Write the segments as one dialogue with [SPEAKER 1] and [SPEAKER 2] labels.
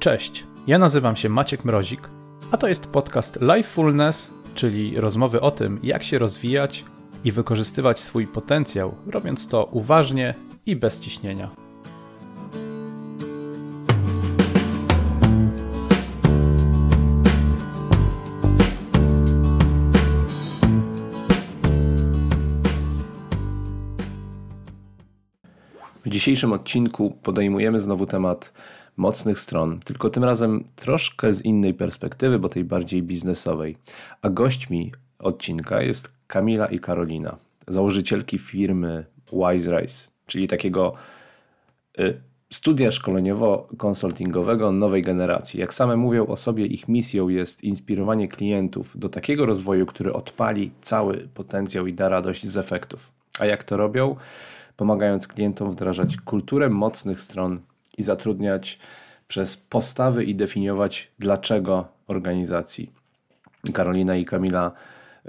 [SPEAKER 1] Cześć, ja nazywam się Maciek Mrozik, a to jest podcast Lifefulness, czyli rozmowy o tym, jak się rozwijać i wykorzystywać swój potencjał, robiąc to uważnie i bez ciśnienia.
[SPEAKER 2] W dzisiejszym odcinku podejmujemy znowu temat mocnych stron, tylko tym razem troszkę z innej perspektywy, bo tej bardziej biznesowej. A gośćmi odcinka jest Kamila i Karolina, założycielki firmy Wise Rise, czyli takiego y, studia szkoleniowo-konsultingowego nowej generacji. Jak same mówią o sobie, ich misją jest inspirowanie klientów do takiego rozwoju, który odpali cały potencjał i da radość z efektów. A jak to robią? Pomagając klientom wdrażać kulturę mocnych stron i zatrudniać przez postawy i definiować dlaczego organizacji. Karolina i Kamila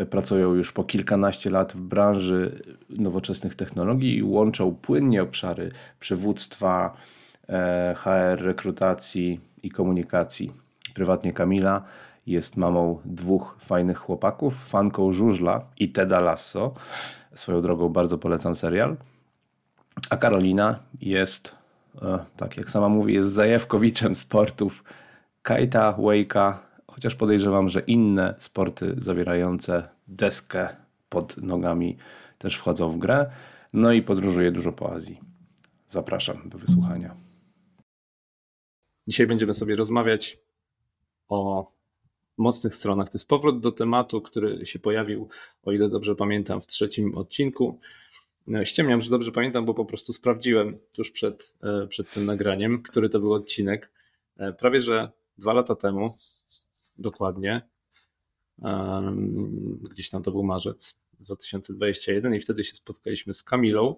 [SPEAKER 2] pracują już po kilkanaście lat w branży nowoczesnych technologii i łączą płynnie obszary przywództwa, e, HR, rekrutacji i komunikacji. Prywatnie Kamila jest mamą dwóch fajnych chłopaków, fanką żużla i Teda Lasso. Swoją drogą bardzo polecam serial. A Karolina jest, e, tak jak sama mówi, jest zajawkowiczem sportów kajta, wake'a, chociaż podejrzewam, że inne sporty zawierające deskę pod nogami też wchodzą w grę. No i podróżuje dużo po Azji. Zapraszam do wysłuchania.
[SPEAKER 1] Dzisiaj będziemy sobie rozmawiać o mocnych stronach. To jest powrót do tematu, który się pojawił, o ile dobrze pamiętam, w trzecim odcinku. No, ściemniam, że dobrze pamiętam, bo po prostu sprawdziłem tuż przed, e, przed tym nagraniem, który to był odcinek. E, prawie że dwa lata temu, dokładnie, gdzieś tam to był marzec 2021 i wtedy się spotkaliśmy z Kamilą.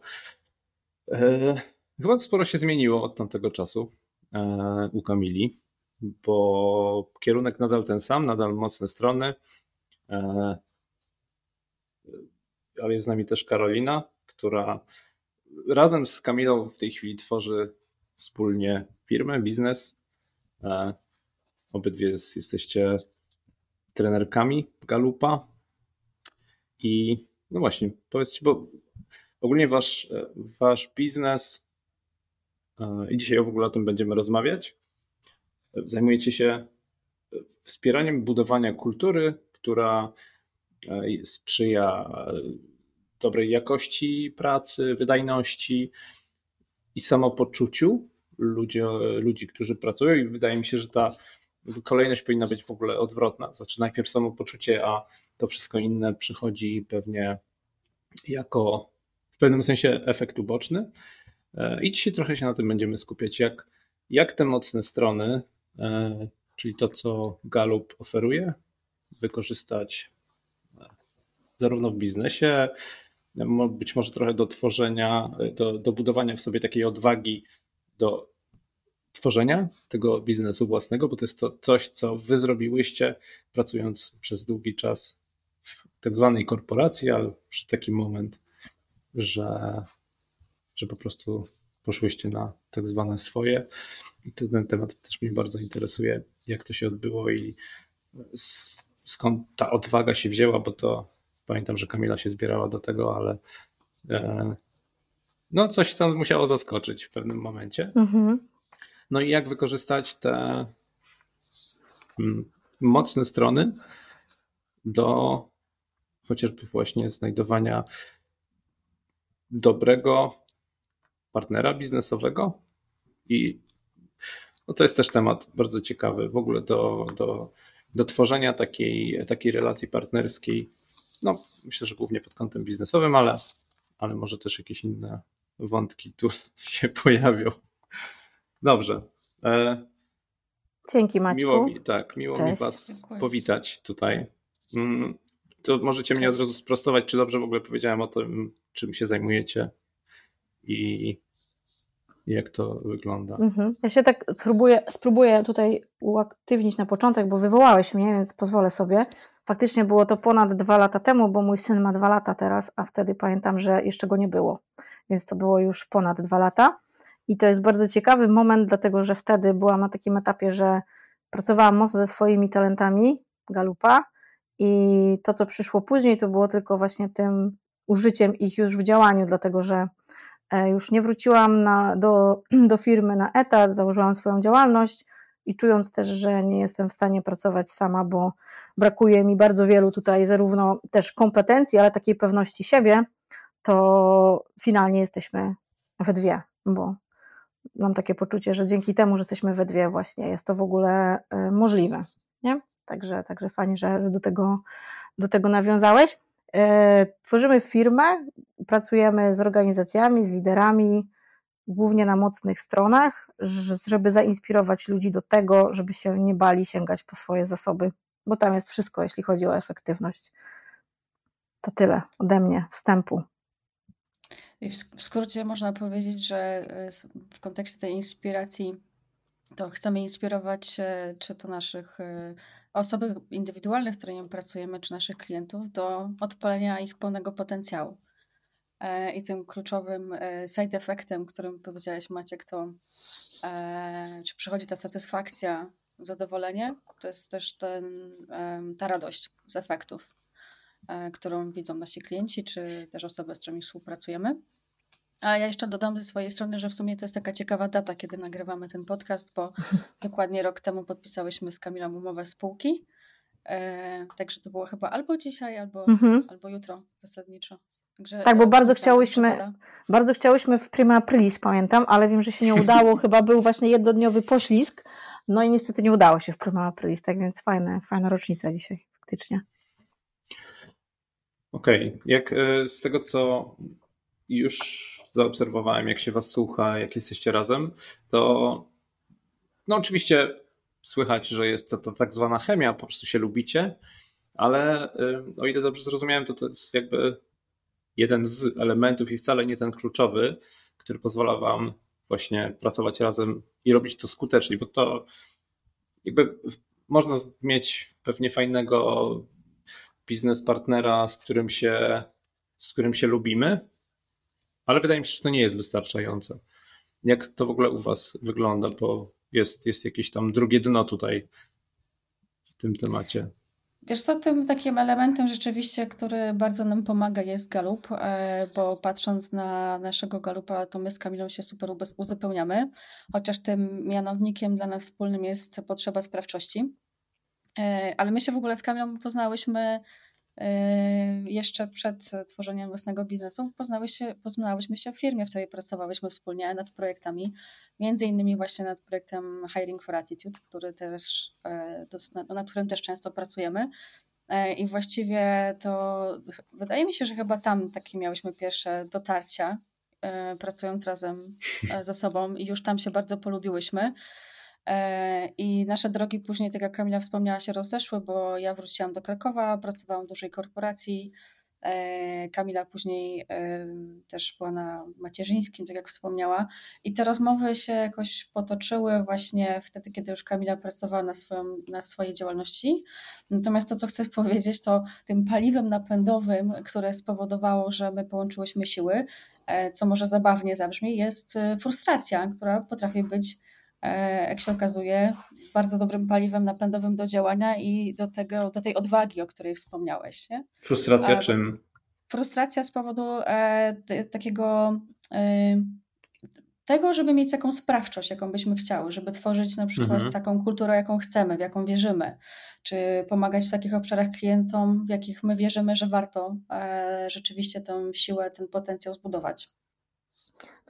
[SPEAKER 1] E, chyba sporo się zmieniło od tamtego czasu u Kamili, bo kierunek nadal ten sam, nadal mocne strony, ale jest z nami też Karolina, która razem z Kamilą w tej chwili tworzy wspólnie firmę, biznes. E, obydwie jesteście trenerkami Galupa. I no właśnie, powiedzcie, bo ogólnie wasz, wasz biznes e, i dzisiaj w ogóle o tym będziemy rozmawiać. Zajmujecie się wspieraniem budowania kultury, która e, sprzyja dobrej jakości pracy, wydajności i samopoczuciu ludzi, ludzi, którzy pracują i wydaje mi się, że ta kolejność powinna być w ogóle odwrotna. Znaczy najpierw samopoczucie, a to wszystko inne przychodzi pewnie jako w pewnym sensie efekt uboczny. I dzisiaj trochę się na tym będziemy skupiać, jak, jak te mocne strony, e, czyli to, co Gallup oferuje, wykorzystać e, zarówno w biznesie, być może trochę do tworzenia, do, do budowania w sobie takiej odwagi do tworzenia tego biznesu własnego, bo to jest to coś, co wy zrobiłyście pracując przez długi czas w tak zwanej korporacji, ale przy taki moment, że, że po prostu poszłyście na tak zwane swoje. I ten temat też mnie bardzo interesuje, jak to się odbyło i skąd ta odwaga się wzięła, bo to Pamiętam, że Kamila się zbierała do tego, ale e, no coś tam musiało zaskoczyć w pewnym momencie. Mhm. No i jak wykorzystać te mm, mocne strony do chociażby właśnie znajdowania dobrego partnera biznesowego i no to jest też temat bardzo ciekawy w ogóle do, do, do tworzenia takiej, takiej relacji partnerskiej no, myślę, że głównie pod kątem biznesowym, ale, ale może też jakieś inne wątki tu się pojawią. Dobrze. E,
[SPEAKER 3] Dzięki Maćku.
[SPEAKER 1] Miło mi, tak, miło Cześć. mi Was Dziękuję. powitać tutaj. Mm, to możecie Cześć. mnie od razu sprostować, czy dobrze w ogóle powiedziałem o tym, czym się zajmujecie i jak to wygląda. Mhm.
[SPEAKER 3] Ja się tak próbuję, spróbuję tutaj uaktywnić na początek, bo wywołałeś mnie, więc pozwolę sobie. Faktycznie było to ponad dwa lata temu, bo mój syn ma dwa lata teraz, a wtedy pamiętam, że jeszcze go nie było, więc to było już ponad dwa lata. I to jest bardzo ciekawy moment, dlatego że wtedy byłam na takim etapie, że pracowałam mocno ze swoimi talentami Galupa i to, co przyszło później, to było tylko właśnie tym użyciem ich już w działaniu, dlatego że e, już nie wróciłam na, do, do firmy na etat, założyłam swoją działalność i czując też, że nie jestem w stanie pracować sama, bo brakuje mi bardzo wielu tutaj zarówno też kompetencji, ale takiej pewności siebie, to finalnie jesteśmy we dwie, bo mam takie poczucie, że dzięki temu, że jesteśmy we dwie właśnie jest to w ogóle e, możliwe, nie? Także, także fajnie, że do tego, do tego nawiązałeś. E, tworzymy firmę, pracujemy z organizacjami, z liderami, głównie na mocnych stronach, żeby zainspirować ludzi do tego, żeby się nie bali sięgać po swoje zasoby, bo tam jest wszystko, jeśli chodzi o efektywność. To tyle ode mnie wstępu.
[SPEAKER 4] I w skrócie można powiedzieć, że e, w kontekście tej inspiracji to chcemy inspirować e, czy to naszych e, osoby indywidualne, z którymi pracujemy, czy naszych klientów do odpalenia ich pełnego potencjału. I tym kluczowym side effectem, którym powiedziałeś Maciek, to czy przychodzi ta satysfakcja, zadowolenie, to jest też ten, ta radość z efektów, którą widzą nasi klienci, czy też osoby, z którymi współpracujemy. A ja jeszcze dodam ze swojej strony, że w sumie to jest taka ciekawa data, kiedy nagrywamy ten podcast, bo dokładnie rok temu podpisałyśmy z Kamilą umowę spółki. E, także to było chyba albo dzisiaj, albo, mhm. albo jutro zasadniczo.
[SPEAKER 3] Także tak, bo bardzo chciałyśmy, bardzo chciałyśmy w Prima Aprilis, pamiętam, ale wiem, że się nie udało. chyba był właśnie jednodniowy poślizg. No i niestety nie udało się w Prima Aprilis, tak więc fajne, fajna rocznica dzisiaj, faktycznie.
[SPEAKER 1] Okej, okay. jak e, z tego, co już zaobserwowałem, jak się was słucha, jak jesteście razem, to no oczywiście słychać, że jest to, to tak zwana chemia, po prostu się lubicie, ale y, o ile dobrze zrozumiałem, to to jest jakby jeden z elementów i wcale nie ten kluczowy, który pozwala wam właśnie pracować razem i robić to skutecznie, bo to jakby można mieć pewnie fajnego biznes partnera, z którym się, z którym się lubimy, ale wydaje mi się, że to nie jest wystarczające. Jak to w ogóle u Was wygląda, bo jest, jest jakieś tam drugie dno tutaj w tym temacie.
[SPEAKER 4] Wiesz co, tym takim elementem rzeczywiście, który bardzo nam pomaga jest galup, e, bo patrząc na naszego galupa, to my z Kamilą się super uzupełniamy, chociaż tym mianownikiem dla nas wspólnym jest potrzeba sprawczości. E, ale my się w ogóle z Kamilą poznałyśmy jeszcze przed tworzeniem własnego biznesu poznałyśmy, poznałyśmy się w firmie, w której pracowałyśmy wspólnie nad projektami, między innymi właśnie nad projektem Hiring for Attitude, który też, yy, nad którym też często pracujemy. Yy, I właściwie to wydaje mi się, że chyba tam takie miałyśmy pierwsze dotarcia, pracując razem ze sobą i już tam się bardzo polubiłyśmy. E, I nasze drogi później, tak jak Kamila wspomniała, się rozeszły, bo ja wróciłam do Krakowa, pracowałam w dużej korporacji. E, Kamila później też była na macierzyńskim, tak jak wspomniała. I te rozmowy się jakoś potoczyły właśnie wtedy, kiedy już Kamila pracowała na, swoją, na swojej działalności. Natomiast to, co chcę powiedzieć, to tym paliwem napędowym, które spowodowało, że my połączyłyśmy siły, e, co może zabawnie zabrzmi, jest frustracja, która potrafi być E, jak się okazuje, bardzo dobrym paliwem napędowym do działania i do, tego, do tej odwagi, o której wspomniałeś. Nie?
[SPEAKER 1] Frustracja czym?
[SPEAKER 4] Frustracja z powodu e, takiego e, tego, żeby mieć taką sprawczość, jaką byśmy chciały, żeby tworzyć na przykład mhm. taką kulturę, jaką chcemy, w jaką wierzymy, czy pomagać w takich obszarach klientom, w jakich my wierzymy, że warto e, rzeczywiście tę siłę, ten potencjał zbudować.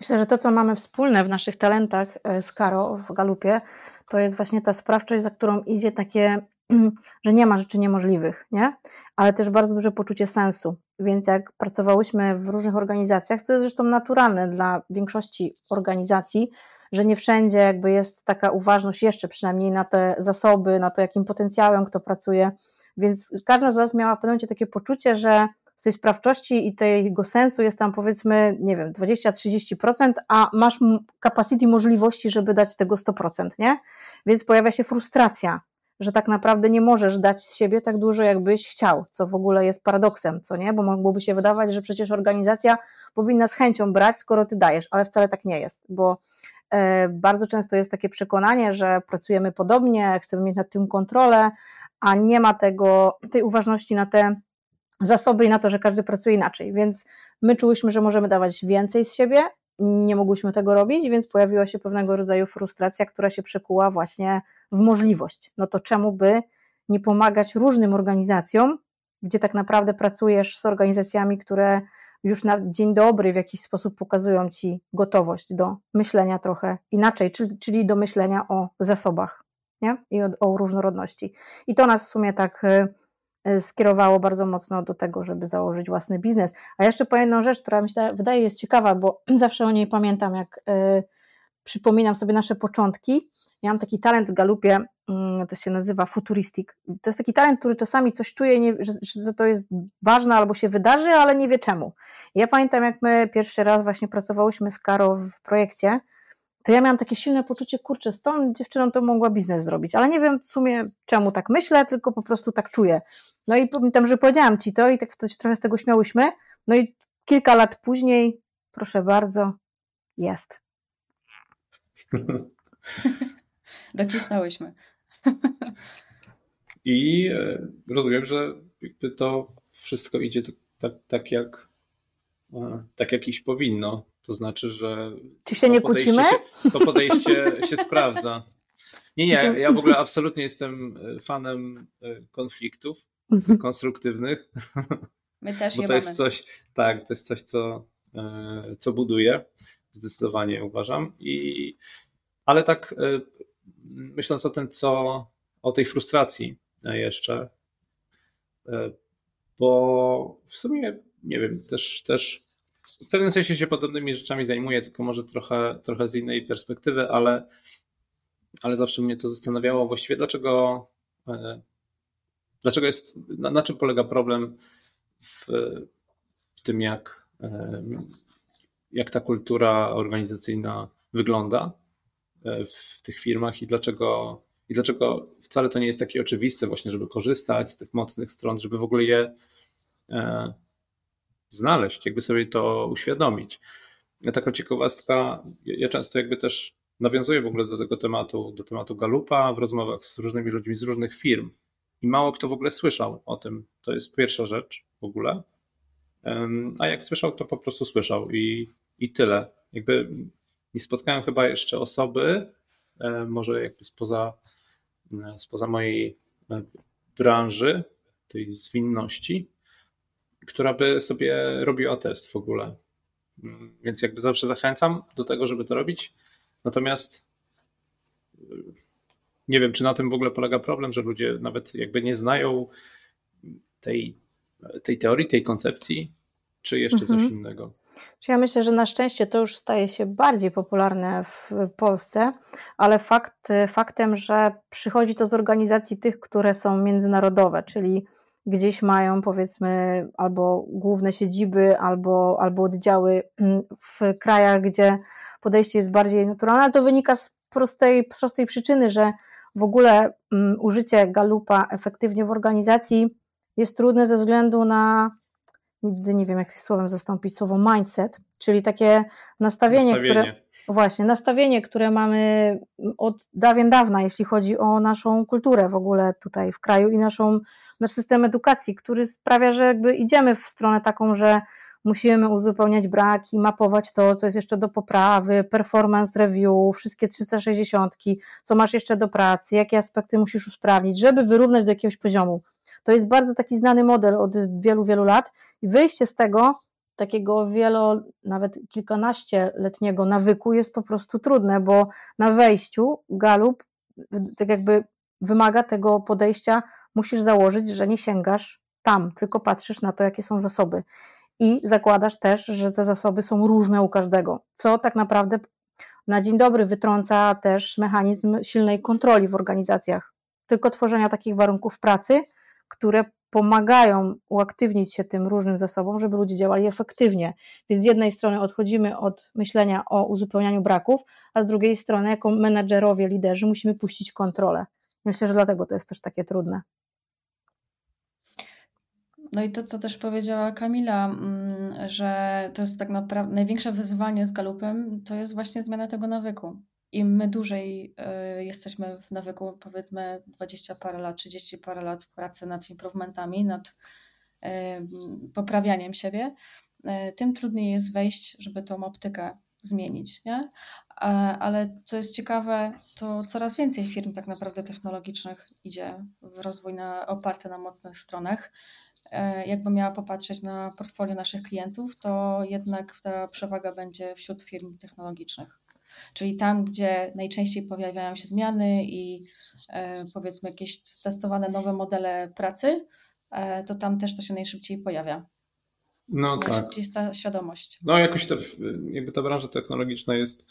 [SPEAKER 3] Myślę, że to, co mamy wspólne w naszych talentach e, z Karo w Galupie, to jest właśnie ta sprawczość, za którą idzie takie, że nie ma rzeczy niemożliwych, nie? Ale też bardzo duże poczucie sensu. Więc jak pracowałyśmy w różnych organizacjach, co jest zresztą naturalne dla większości organizacji, że nie wszędzie jakby jest taka uważność jeszcze przynajmniej na te zasoby, na to, jakim potencjałem kto pracuje. Więc każda z nas miała w pewnym takie poczucie, że z tej sprawczości i tego sensu jest tam powiedzmy, nie wiem, 20-30%, a masz capacity możliwości, żeby dać tego 100%, nie? Więc pojawia się frustracja, że tak naprawdę nie możesz dać z siebie tak dużo, jakbyś chciał, co w ogóle jest paradoksem, co nie? Bo mogłoby się wydawać, że przecież organizacja powinna z chęcią brać, skoro ty dajesz, ale wcale tak nie jest, bo e, bardzo często jest takie przekonanie, że pracujemy podobnie, chcemy mieć nad tym kontrolę, a nie ma tego, tej uważności na te zasoby i na to, że każdy pracuje inaczej. Więc my czułyśmy, że możemy dawać więcej z siebie, nie mogłyśmy tego robić, więc pojawiła się pewnego rodzaju frustracja, która się przekuła właśnie w możliwość. No to czemu by nie pomagać różnym organizacjom, gdzie tak naprawdę pracujesz z organizacjami, które już na dzień dobry w jakiś sposób pokazują ci gotowość do myślenia trochę inaczej, czyli, do myślenia o zasobach nie? i o, o różnorodności. I to nas w sumie tak y, skierowało bardzo mocno do tego, żeby założyć własny biznes. A jeszcze powiem jedną rzecz, która mi się wydaje jest ciekawa, bo zawsze o niej pamiętam, jak y, przypominam sobie nasze początki. Ja mam taki talent w galupie, mm, to się nazywa futuristik. To jest taki talent, który czasami coś czuje, nie, że, że, to jest ważne albo się wydarzy, ale nie wie czemu. Ja pamiętam, jak my pierwszy raz właśnie pracowałyśmy z Karo w projekcie, to ja miałam takie silne poczucie, kurczę, z tą dziewczyną to mogła biznes zrobić, ale nie wiem w sumie czemu tak myślę, tylko po prostu tak czuję. No i pamiętam, że powiedziałam ci to i tak wtedy trochę z tego śmiałyśmy, no i kilka lat później, proszę bardzo, jest.
[SPEAKER 4] Docisnęłyśmy.
[SPEAKER 1] I e, rozumiem, że to wszystko idzie tak, tak, jak, e, tak jak iść powinno. To znaczy, że.
[SPEAKER 3] Czy się nie kłócimy?
[SPEAKER 1] Się, to podejście się sprawdza. Nie, nie, ja w ogóle absolutnie jestem e, fanem konfliktów. Konstruktywnych.
[SPEAKER 4] My też
[SPEAKER 1] Bo to
[SPEAKER 4] mamy.
[SPEAKER 1] jest coś, tak, to jest coś, co, co buduje. Zdecydowanie uważam. I, ale tak myśląc o tym, co o tej frustracji jeszcze, e, bo w sumie nie wiem, też, też w pewnym sensie się podobnymi rzeczami zajmuję, tylko może trochę, trochę z innej perspektywy, ale, ale zawsze mnie to zastanawiało właściwie, dlaczego, e, dlaczego jest, na, na czym polega problem w, tym, jak, jak ta kultura organizacyjna wygląda E, w tych firmach i dlaczego, i dlaczego wcale to nie jest takie oczywiste właśnie, żeby korzystać z tych mocnych stron, żeby w ogóle je e, znaleźć, jakby sobie to uświadomić. Taka ciekawostka, ja często jakby też nawiązuję w ogóle do tego tematu, do tematu Galupa w rozmowach z różnymi ludźmi z różnych firm i mało kto w ogóle słyszał o tym. To jest pierwsza rzecz w ogóle. A jak słyszał, to po prostu słyszał i, i tyle. Jakby nie spotkałem chyba jeszcze osoby, e, może jakby spoza, e, spoza mojej e, branży, tej zwinności, która by sobie robiła test w ogóle. Mm, więc jakby zawsze zachęcam do tego, żeby to robić. Natomiast nie wiem, czy na tym w ogóle polega problem, że ludzie nawet jakby nie znają tej, tej teorii, tej koncepcji, czy jeszcze mhm. coś innego.
[SPEAKER 3] Czy ja myślę, że na szczęście to już staje się bardziej popularne w Polsce, ale fakt, faktem, że przychodzi to z organizacji tych, które są międzynarodowe, czyli gdzieś mają powiedzmy albo główne siedziby, albo, albo oddziały w krajach, gdzie podejście jest bardziej naturalne, ale to wynika z prostej, prostej przyczyny, że w ogóle um, użycie galupa efektywnie w organizacji jest trudne ze względu na nigdy nie wiem, jak słowem zastąpić słowo mindset, czyli takie nastawienie, nastawienie, które. Właśnie, nastawienie, które mamy od dawien dawna, jeśli chodzi o naszą kulturę w ogóle tutaj w kraju i naszą, nasz system edukacji, który sprawia, że jakby idziemy w stronę taką, że musimy uzupełniać braki, mapować to, co jest jeszcze do poprawy, performance review, wszystkie 360, co masz jeszcze do pracy, jakie aspekty musisz usprawnić, żeby wyrównać do jakiegoś poziomu. To jest bardzo taki znany model od wielu, wielu lat i wyjście z tego takiego wielo, nawet kilkanaścieletniego nawyku jest po prostu trudne, bo na wejściu Galup tak jakby wymaga tego podejścia, musisz założyć, że nie sięgasz tam, tylko patrzysz na to, jakie są zasoby. I zakładasz też, że te zasoby są różne u każdego, co tak naprawdę na dzień dobry wytrąca też mechanizm silnej kontroli w organizacjach. Tylko tworzenia takich warunków pracy, które pomagają uaktywnić się tym różnym zasobom, żeby ludzie działali efektywnie. Więc z jednej strony odchodzimy od myślenia o uzupełnianiu braków, a z drugiej strony, jako menedżerowie, liderzy, musimy puścić kontrolę. Myślę, że dlatego to jest też takie trudne.
[SPEAKER 4] No i to, co też powiedziała Kamila, mm, że to jest tak naprawdę największe wyzwanie z galupem, to jest właśnie zmiana tego nawyku. Im my dłużej y, jesteśmy w nawyku, powiedzmy 20 parę lat, 30 parę lat pracy nad improvementami, nad y, poprawianiem siebie, y, tym trudniej jest wejść, żeby tą optykę zmienić. Nie? Ale co jest ciekawe, to coraz więcej firm tak naprawdę technologicznych idzie w rozwój na, oparty na mocnych stronach. E, jakbym miała popatrzeć na portfolio naszych klientów, to jednak ta przewaga będzie wśród firm technologicznych. Czyli tam, gdzie najczęściej pojawiają się zmiany i e, powiedzmy jakieś testowane nowe modele pracy, e, to tam też to się najszybciej pojawia. No tak. jest ta świadomość.
[SPEAKER 1] No jakoś to, jakby ta branża technologiczna jest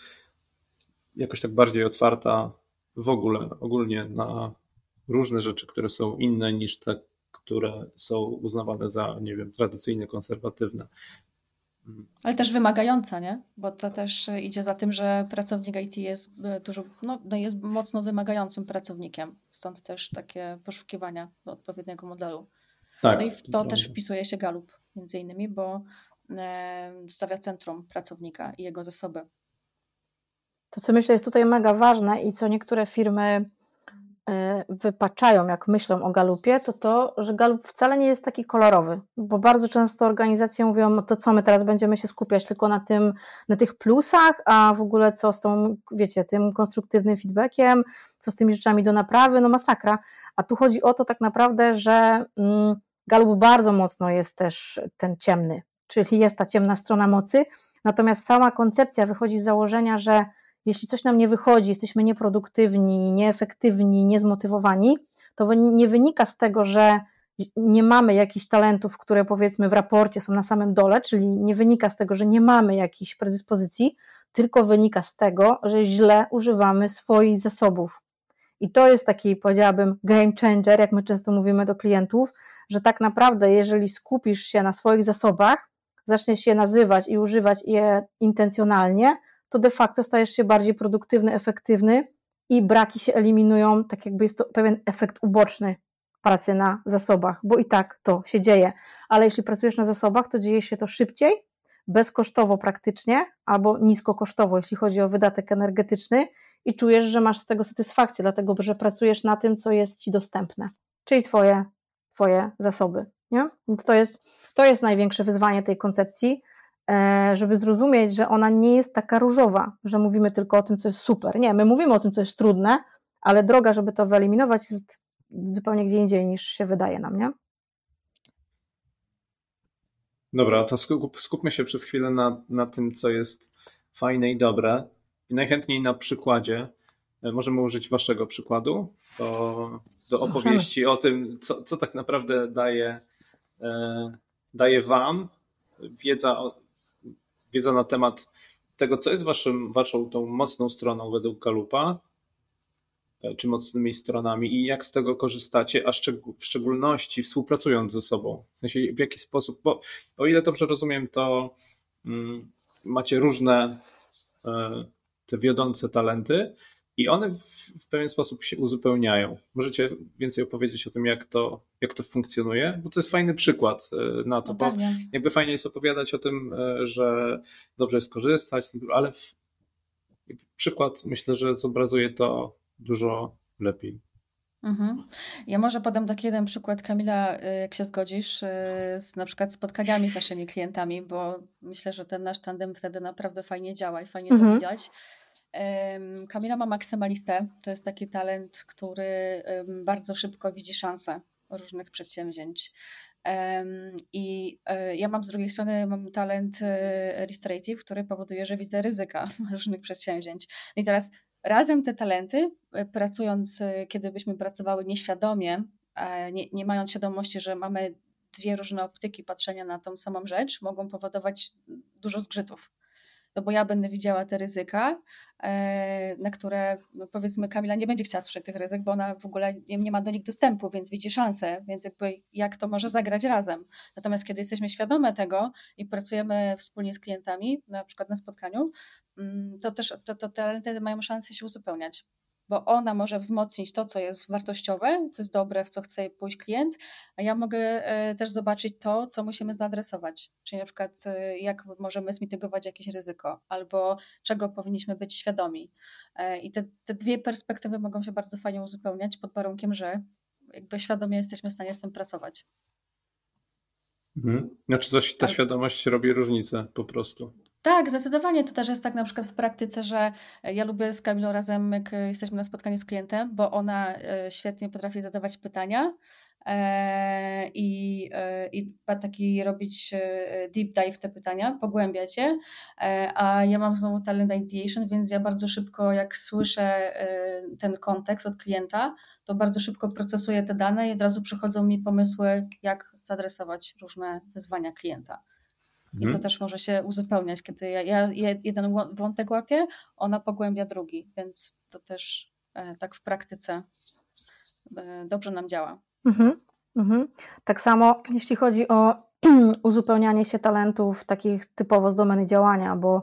[SPEAKER 1] jakoś tak bardziej otwarta w ogóle, ogólnie na różne rzeczy, które są inne niż te, które są uznawane za, nie wiem, tradycyjnie konserwatywne.
[SPEAKER 4] Ale też wymagająca, nie? Bo to też idzie za tym, że pracownik IT jest e, dużo, no, no jest mocno wymagającym pracownikiem. Stąd też takie poszukiwania do odpowiedniego modelu. Tak, no i w to, to też wpisuje się Galup, między innymi, bo e, stawia centrum pracownika i jego zasoby.
[SPEAKER 3] To, co myślę, jest tutaj mega ważne i co niektóre firmy wypaczają, jak myślą o galupie, to to, że galup wcale nie jest taki kolorowy, bo bardzo często organizacje mówią, to co my teraz będziemy się skupiać tylko na tym, na tych plusach, a w ogóle co z tą, wiecie, tym konstruktywnym feedbackiem, co z tymi rzeczami do naprawy, no masakra. A tu chodzi o to tak naprawdę, że mm, galup bardzo mocno jest też ten ciemny, czyli jest ta ciemna strona mocy, natomiast sama koncepcja wychodzi z założenia, że jeśli coś nam nie wychodzi, jesteśmy nieproduktywni, nieefektywni, niezmotywowani, to nie wynika z tego, że nie mamy jakichś talentów, które powiedzmy w raporcie są na samym dole, czyli nie wynika z tego, że nie mamy jakichś predyspozycji, tylko wynika z tego, że źle używamy swoich zasobów. I to jest taki, powiedziałabym, game changer, jak my często mówimy do klientów, że tak naprawdę, jeżeli skupisz się na swoich zasobach, zaczniesz je nazywać i używać je intencjonalnie, to de facto stajesz się bardziej produktywny, efektywny i braki się eliminują, tak jakby jest to pewien efekt uboczny pracy na zasobach, bo i tak to się dzieje. Ale jeśli pracujesz na zasobach, to dzieje się to szybciej, bezkosztowo praktycznie, albo niskokosztowo, jeśli chodzi o wydatek energetyczny i czujesz, że masz z tego satysfakcję, dlatego że pracujesz na tym, co jest ci dostępne, czyli twoje, twoje zasoby. Nie? To, jest, to jest największe wyzwanie tej koncepcji, żeby zrozumieć, że ona nie jest taka różowa, że mówimy tylko o tym, co jest super. Nie, my mówimy o tym, co jest trudne, ale droga, żeby to wyeliminować, jest zupełnie gdzie indziej niż się wydaje nam, nie?
[SPEAKER 1] Dobra, to skup, skupmy się przez chwilę na, na tym, co jest fajne i dobre. I najchętniej na przykładzie. E, możemy użyć waszego przykładu do, do opowieści o tym, co, co tak naprawdę daje, e, daje wam wiedza o, wiedza na temat tego, co jest waszym, waszą tą mocną stroną według Galupa, e, czy mocnymi stronami i jak z tego korzystacie, a w szczególności współpracując ze sobą. W sensie w jaki sposób, bo o ile dobrze rozumiem, to mm, macie różne e, te wiodące talenty i one w, w, pewien sposób się uzupełniają. Możecie więcej opowiedzieć o tym, jak to, jak to funkcjonuje, bo to jest fajny przykład e, na to, no bo jakby fajnie jest opowiadać o tym, e, że dobrze jest korzystać, ale w, przykład myślę, że zobrazuje to dużo lepiej.
[SPEAKER 4] Mhm. Ja może podam taki jeden przykład, Kamila, e, jak się zgodzisz, z na przykład spotkaniami z naszymi klientami, bo myślę, że ten nasz tandem wtedy naprawdę fajnie działa i fajnie mhm. to widać. Kamila ma maksymalistę. To jest taki talent, który bardzo szybko widzi szanse różnych przedsięwzięć. I e, ja mam z drugiej strony mam talent e, restorative, który powoduje, że widzę ryzyka różnych przedsięwzięć. No I teraz razem te talenty, e, pracując, kiedy byśmy pracowały nieświadomie, nie, nie mając świadomości, że mamy dwie różne optyki patrzenia na tą samą rzecz, mogą powodować dużo zgrzytów no bo ja będę widziała te ryzyka, e, na które no powiedzmy Kamila nie będzie chciała słyszeć tych ryzyk, bo ona w ogóle nie, ma do nich dostępu, więc widzi szansę, więc jakby jak to może zagrać razem. Natomiast kiedy jesteśmy świadome tego i pracujemy wspólnie z klientami, na przykład na spotkaniu, mm, to też to, to talenty mają szansę się uzupełniać bo ona może wzmocnić to, co jest wartościowe, co jest dobre, w co chce pójść klient, a ja mogę e, też zobaczyć to, co musimy zaadresować. Czyli na przykład, e, jak możemy zmitygować jakieś ryzyko, albo czego powinniśmy być świadomi. E, I te, te dwie perspektywy mogą się bardzo fajnie uzupełniać pod warunkiem, że jakby świadomie jesteśmy w stanie z tym pracować.
[SPEAKER 1] Mhm. Znaczy to, ta tak. świadomość robi różnicę po prostu.
[SPEAKER 4] Tak, zdecydowanie. To też jest tak na przykład w praktyce, że ja lubię z Kamilą razem, jak jesteśmy na spotkaniu z klientem, bo ona e, świetnie potrafi zadawać pytania e, i, e, i taki robić deep dive te pytania, pogłębiać je, a ja mam znowu talent ideation, więc ja bardzo szybko, jak słyszę ten kontekst od klienta, to bardzo szybko procesuję te dane i od razu przychodzą mi pomysły, jak zadresować różne wyzwania klienta. I to mhm. też może się uzupełniać, kiedy ja, ja jeden wątek łapię, ona pogłębia drugi, więc to też e, tak w praktyce e, dobrze nam działa. Mhm,
[SPEAKER 3] mhm. Tak samo jeśli chodzi o uzupełnianie się talentów takich typowo z domeny działania, bo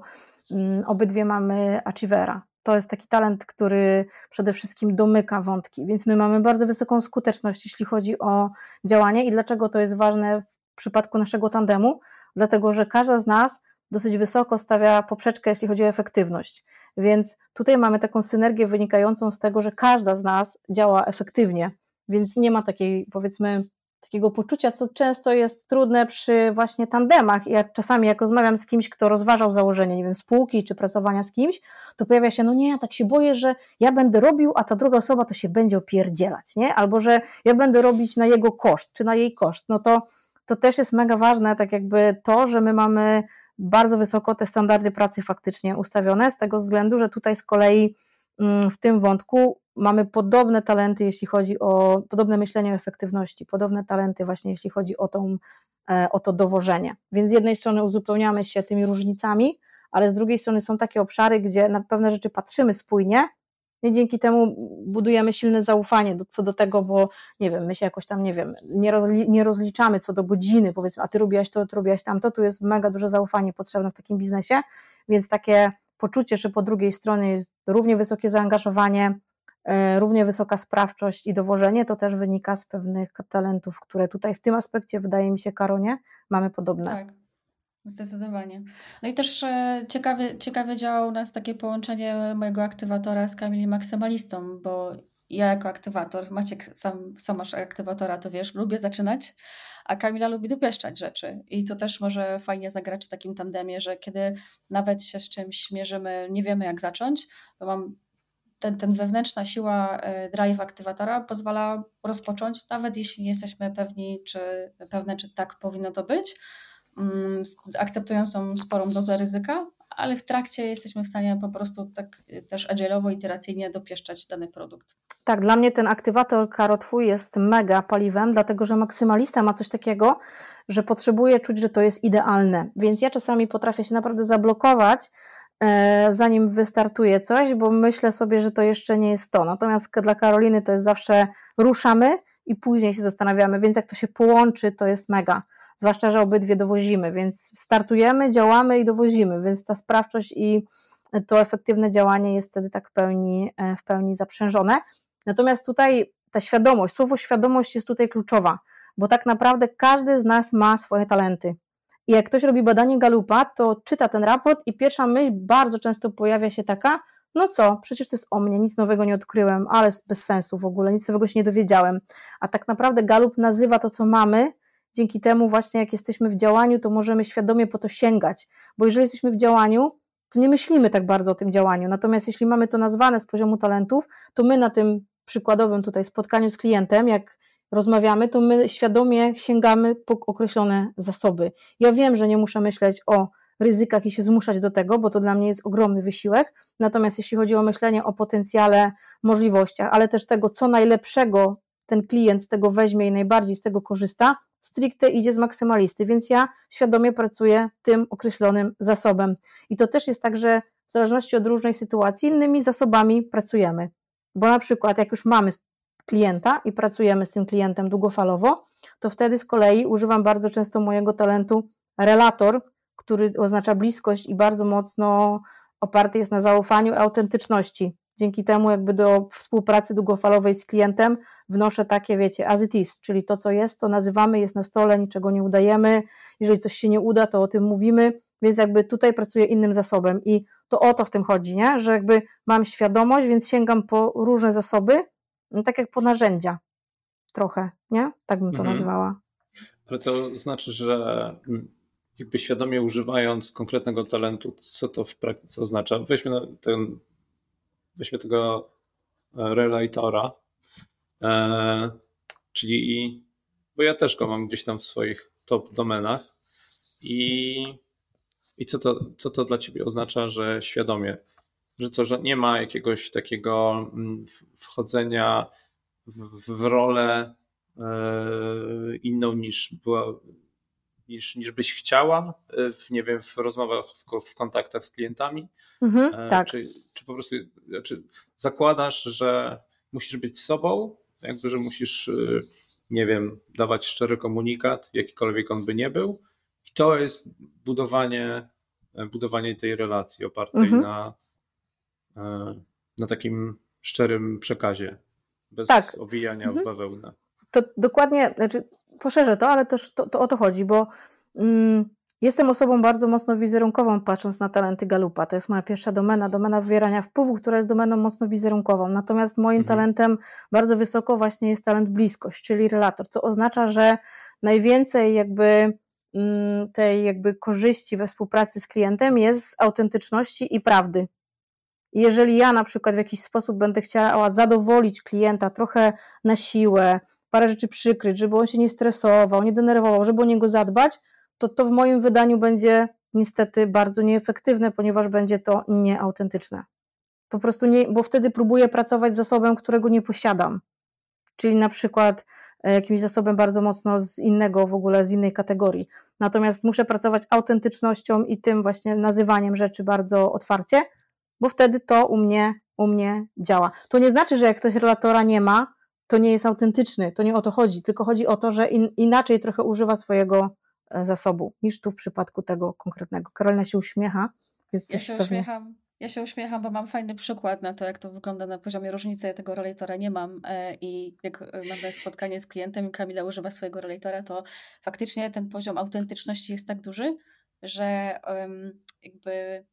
[SPEAKER 3] mm, obydwie mamy achievera. To jest taki talent, który przede wszystkim domyka wątki, więc my mamy bardzo wysoką skuteczność, jeśli chodzi o działanie. I dlaczego to jest ważne w przypadku naszego tandemu? dlatego że każda z nas dosyć wysoko stawia poprzeczkę, jeśli chodzi o efektywność. Więc tutaj mamy taką synergię wynikającą z tego, że każda z nas działa efektywnie, więc nie ma takiej, powiedzmy, takiego poczucia, co często jest trudne przy właśnie tandemach. Ja czasami, jak rozmawiam z kimś, kto rozważał założenie, nie wiem, spółki czy pracowania z kimś, to pojawia się, no nie, ja tak się boję, że ja będę robił, a ta druga osoba to się będzie opierdzielać, nie? Albo że ja będę robić na jego koszt, czy na jej koszt. No to to też jest mega ważne, tak jakby to, że my mamy bardzo wysoko te standardy pracy faktycznie ustawione, z tego względu, że tutaj z kolei mm, w tym wątku mamy podobne talenty, jeśli chodzi o podobne myślenie o efektywności, podobne talenty właśnie jeśli chodzi o, tą, e, o to dowożenie. Więc z jednej strony uzupełniamy się tymi różnicami, ale z drugiej strony są takie obszary, gdzie na pewne rzeczy patrzymy spójnie, i dzięki temu budujemy silne zaufanie do, co do tego, bo nie wiem, my się jakoś tam, nie wiem, nie, rozli, nie rozliczamy co do godziny, powiedzmy, a ty robiłaś to, ty robiłaś tamto, tu jest mega duże zaufanie potrzebne w takim biznesie, więc takie poczucie, że po drugiej stronie jest równie wysokie zaangażowanie, e, równie wysoka sprawczość i dowożenie, to też wynika z pewnych talentów, które tutaj w tym aspekcie, wydaje mi się, Karonie, mamy podobne.
[SPEAKER 4] Tak. Zdecydowanie. No i też ciekawie, ciekawie działa u nas takie połączenie mojego aktywatora z Kamili Maksymalistą, bo ja jako aktywator, Maciek sam, sam masz aktywatora, to wiesz, lubię zaczynać, a Kamila lubi dopieszczać rzeczy i to też może fajnie zagrać w takim tandemie, że kiedy nawet się z czymś mierzymy, nie wiemy jak zacząć, to mam ten, ten wewnętrzna siła e, drive aktywatora pozwala rozpocząć, nawet jeśli nie jesteśmy pewni, czy pewne, czy tak powinno to być, akceptującą sporą dozę ryzyka, ale w trakcie jesteśmy w stanie po prostu tak y, też agile'owo, iteracyjnie dopieszczać dany produkt.
[SPEAKER 3] Tak, dla mnie ten aktywator Karo Twój jest mega paliwem, dlatego że maksymalista ma coś takiego, że potrzebuje czuć, że to jest idealne. Więc ja czasami potrafię się naprawdę zablokować, e, zanim wystartuje coś, bo myślę sobie, że to jeszcze nie jest to. Natomiast dla Karoliny to jest zawsze ruszamy i później się zastanawiamy, więc jak to się połączy, to jest mega zwłaszcza, że obydwie dowozimy, więc startujemy, działamy i dowozimy, więc ta sprawczość i to efektywne działanie jest wtedy tak w pełni, e, w pełni zaprzężone. Natomiast tutaj ta świadomość, słowo świadomość jest tutaj kluczowa, bo tak naprawdę każdy z nas ma swoje talenty. I jak ktoś robi badanie Galupa, to czyta ten raport i pierwsza myśl bardzo często pojawia się taka, no co, przecież to jest o mnie, nic nowego nie odkryłem, ale bez sensu w ogóle, nic nowego się nie dowiedziałem. A tak naprawdę Galup nazywa to, co mamy, dzięki temu właśnie jak jesteśmy w działaniu, to możemy świadomie po to sięgać, bo jeżeli jesteśmy w działaniu, to nie myślimy tak bardzo o tym działaniu. Natomiast jeśli mamy to nazwane z poziomu talentów, to my na tym przykładowym tutaj spotkaniu z klientem, jak rozmawiamy, to my świadomie sięgamy po określone zasoby. Ja wiem, że nie muszę myśleć o ryzykach i się zmuszać do tego, bo to dla mnie jest ogromny wysiłek. Natomiast jeśli chodzi o myślenie o potencjale, możliwościach, ale też tego, co najlepszego ten klient z tego weźmie i najbardziej z tego korzysta, stricte idzie z maksymalisty, więc ja świadomie pracuję tym określonym zasobem. I to też jest tak, że w zależności od różnej sytuacji innymi zasobami pracujemy. Bo na przykład jak już mamy klienta i pracujemy z tym klientem długofalowo, to wtedy z kolei używam bardzo często mojego talentu relator, który oznacza bliskość i bardzo mocno oparty jest na zaufaniu i autentyczności. Dzięki temu jakby do współpracy długofalowej z klientem wnoszę takie, wiecie, as it is, czyli to, co jest, to nazywamy, jest na stole, niczego nie udajemy. Jeżeli coś się nie uda, to o tym mówimy, więc jakby tutaj pracuję innym zasobem i to o to w tym chodzi, nie? że jakby mam świadomość, więc sięgam po różne zasoby, no tak jak po narzędzia trochę, nie? Tak bym to mhm. nazwała.
[SPEAKER 1] Ale to znaczy, że jakby świadomie używając konkretnego talentu, co to w praktyce oznacza? Weźmy ten, weźmy tego e, relatora, e, czyli, bo ja też go mam gdzieś tam w swoich top domenach. I, i co, to, co to dla ciebie oznacza, że świadomie, że co, że nie ma jakiegoś takiego mm, wchodzenia w, w rolę e, inną niż była niż, niż byś chciała e, w, nie wiem, w rozmowach, w, w kontaktach z klientami?
[SPEAKER 3] Mhm, e, tak.
[SPEAKER 1] Czy, czy po prostu czy zakładasz, że musisz być sobą, jakby, że musisz, e, nie wiem, dawać szczery komunikat, jakikolwiek on by nie był. I to jest budowanie, budowanie tej relacji opartej mhm. na, na takim szczerym przekazie, bez tak. owijania mhm. w bawełnę.
[SPEAKER 3] To dokładnie, znaczy poszerzę to, ale też to, to o to chodzi, bo mm, jestem osobą bardzo mocno wizerunkową, patrząc na talenty Galupa. To jest moja pierwsza domena, domena wywierania wpływu, która jest domeną mocno wizerunkową. Natomiast moim mhm. talentem bardzo wysoko właśnie jest talent bliskość, czyli relator, co oznacza, że najwięcej jakby mm, tej jakby korzyści we współpracy z klientem jest z autentyczności i prawdy. Jeżeli ja na przykład w jakiś sposób będę chciała zadowolić klienta trochę na siłę, parę rzeczy przykryć, żeby on się nie stresował, nie denerwował, żeby o niego zadbać, to to w moim wydaniu będzie niestety bardzo nieefektywne, ponieważ będzie to nieautentyczne. Po prostu nie, bo wtedy próbuję pracować z zasobem, którego nie posiadam. Czyli na przykład e, jakimś zasobem bardzo mocno z innego, w ogóle z innej kategorii. Natomiast muszę pracować autentycznością i tym właśnie nazywaniem rzeczy bardzo otwarcie, bo wtedy to u mnie, u mnie działa. To nie znaczy, że jak ktoś relatora nie ma, to nie jest autentyczny, to nie o to chodzi, tylko chodzi o to, że in, inaczej trochę używa swojego e, zasobu niż tu w przypadku tego konkretnego. Karolina się uśmiecha.
[SPEAKER 4] Więc ja się pewnie... uśmiecham. Ja się uśmiecham, bo mam fajny przykład na to, jak to wygląda na poziomie różnicy. Ja tego relatora nie mam e, i jak mam spotkanie z klientem i Kamila używa swojego relatora, to faktycznie ten poziom autentyczności jest tak duży, że jakby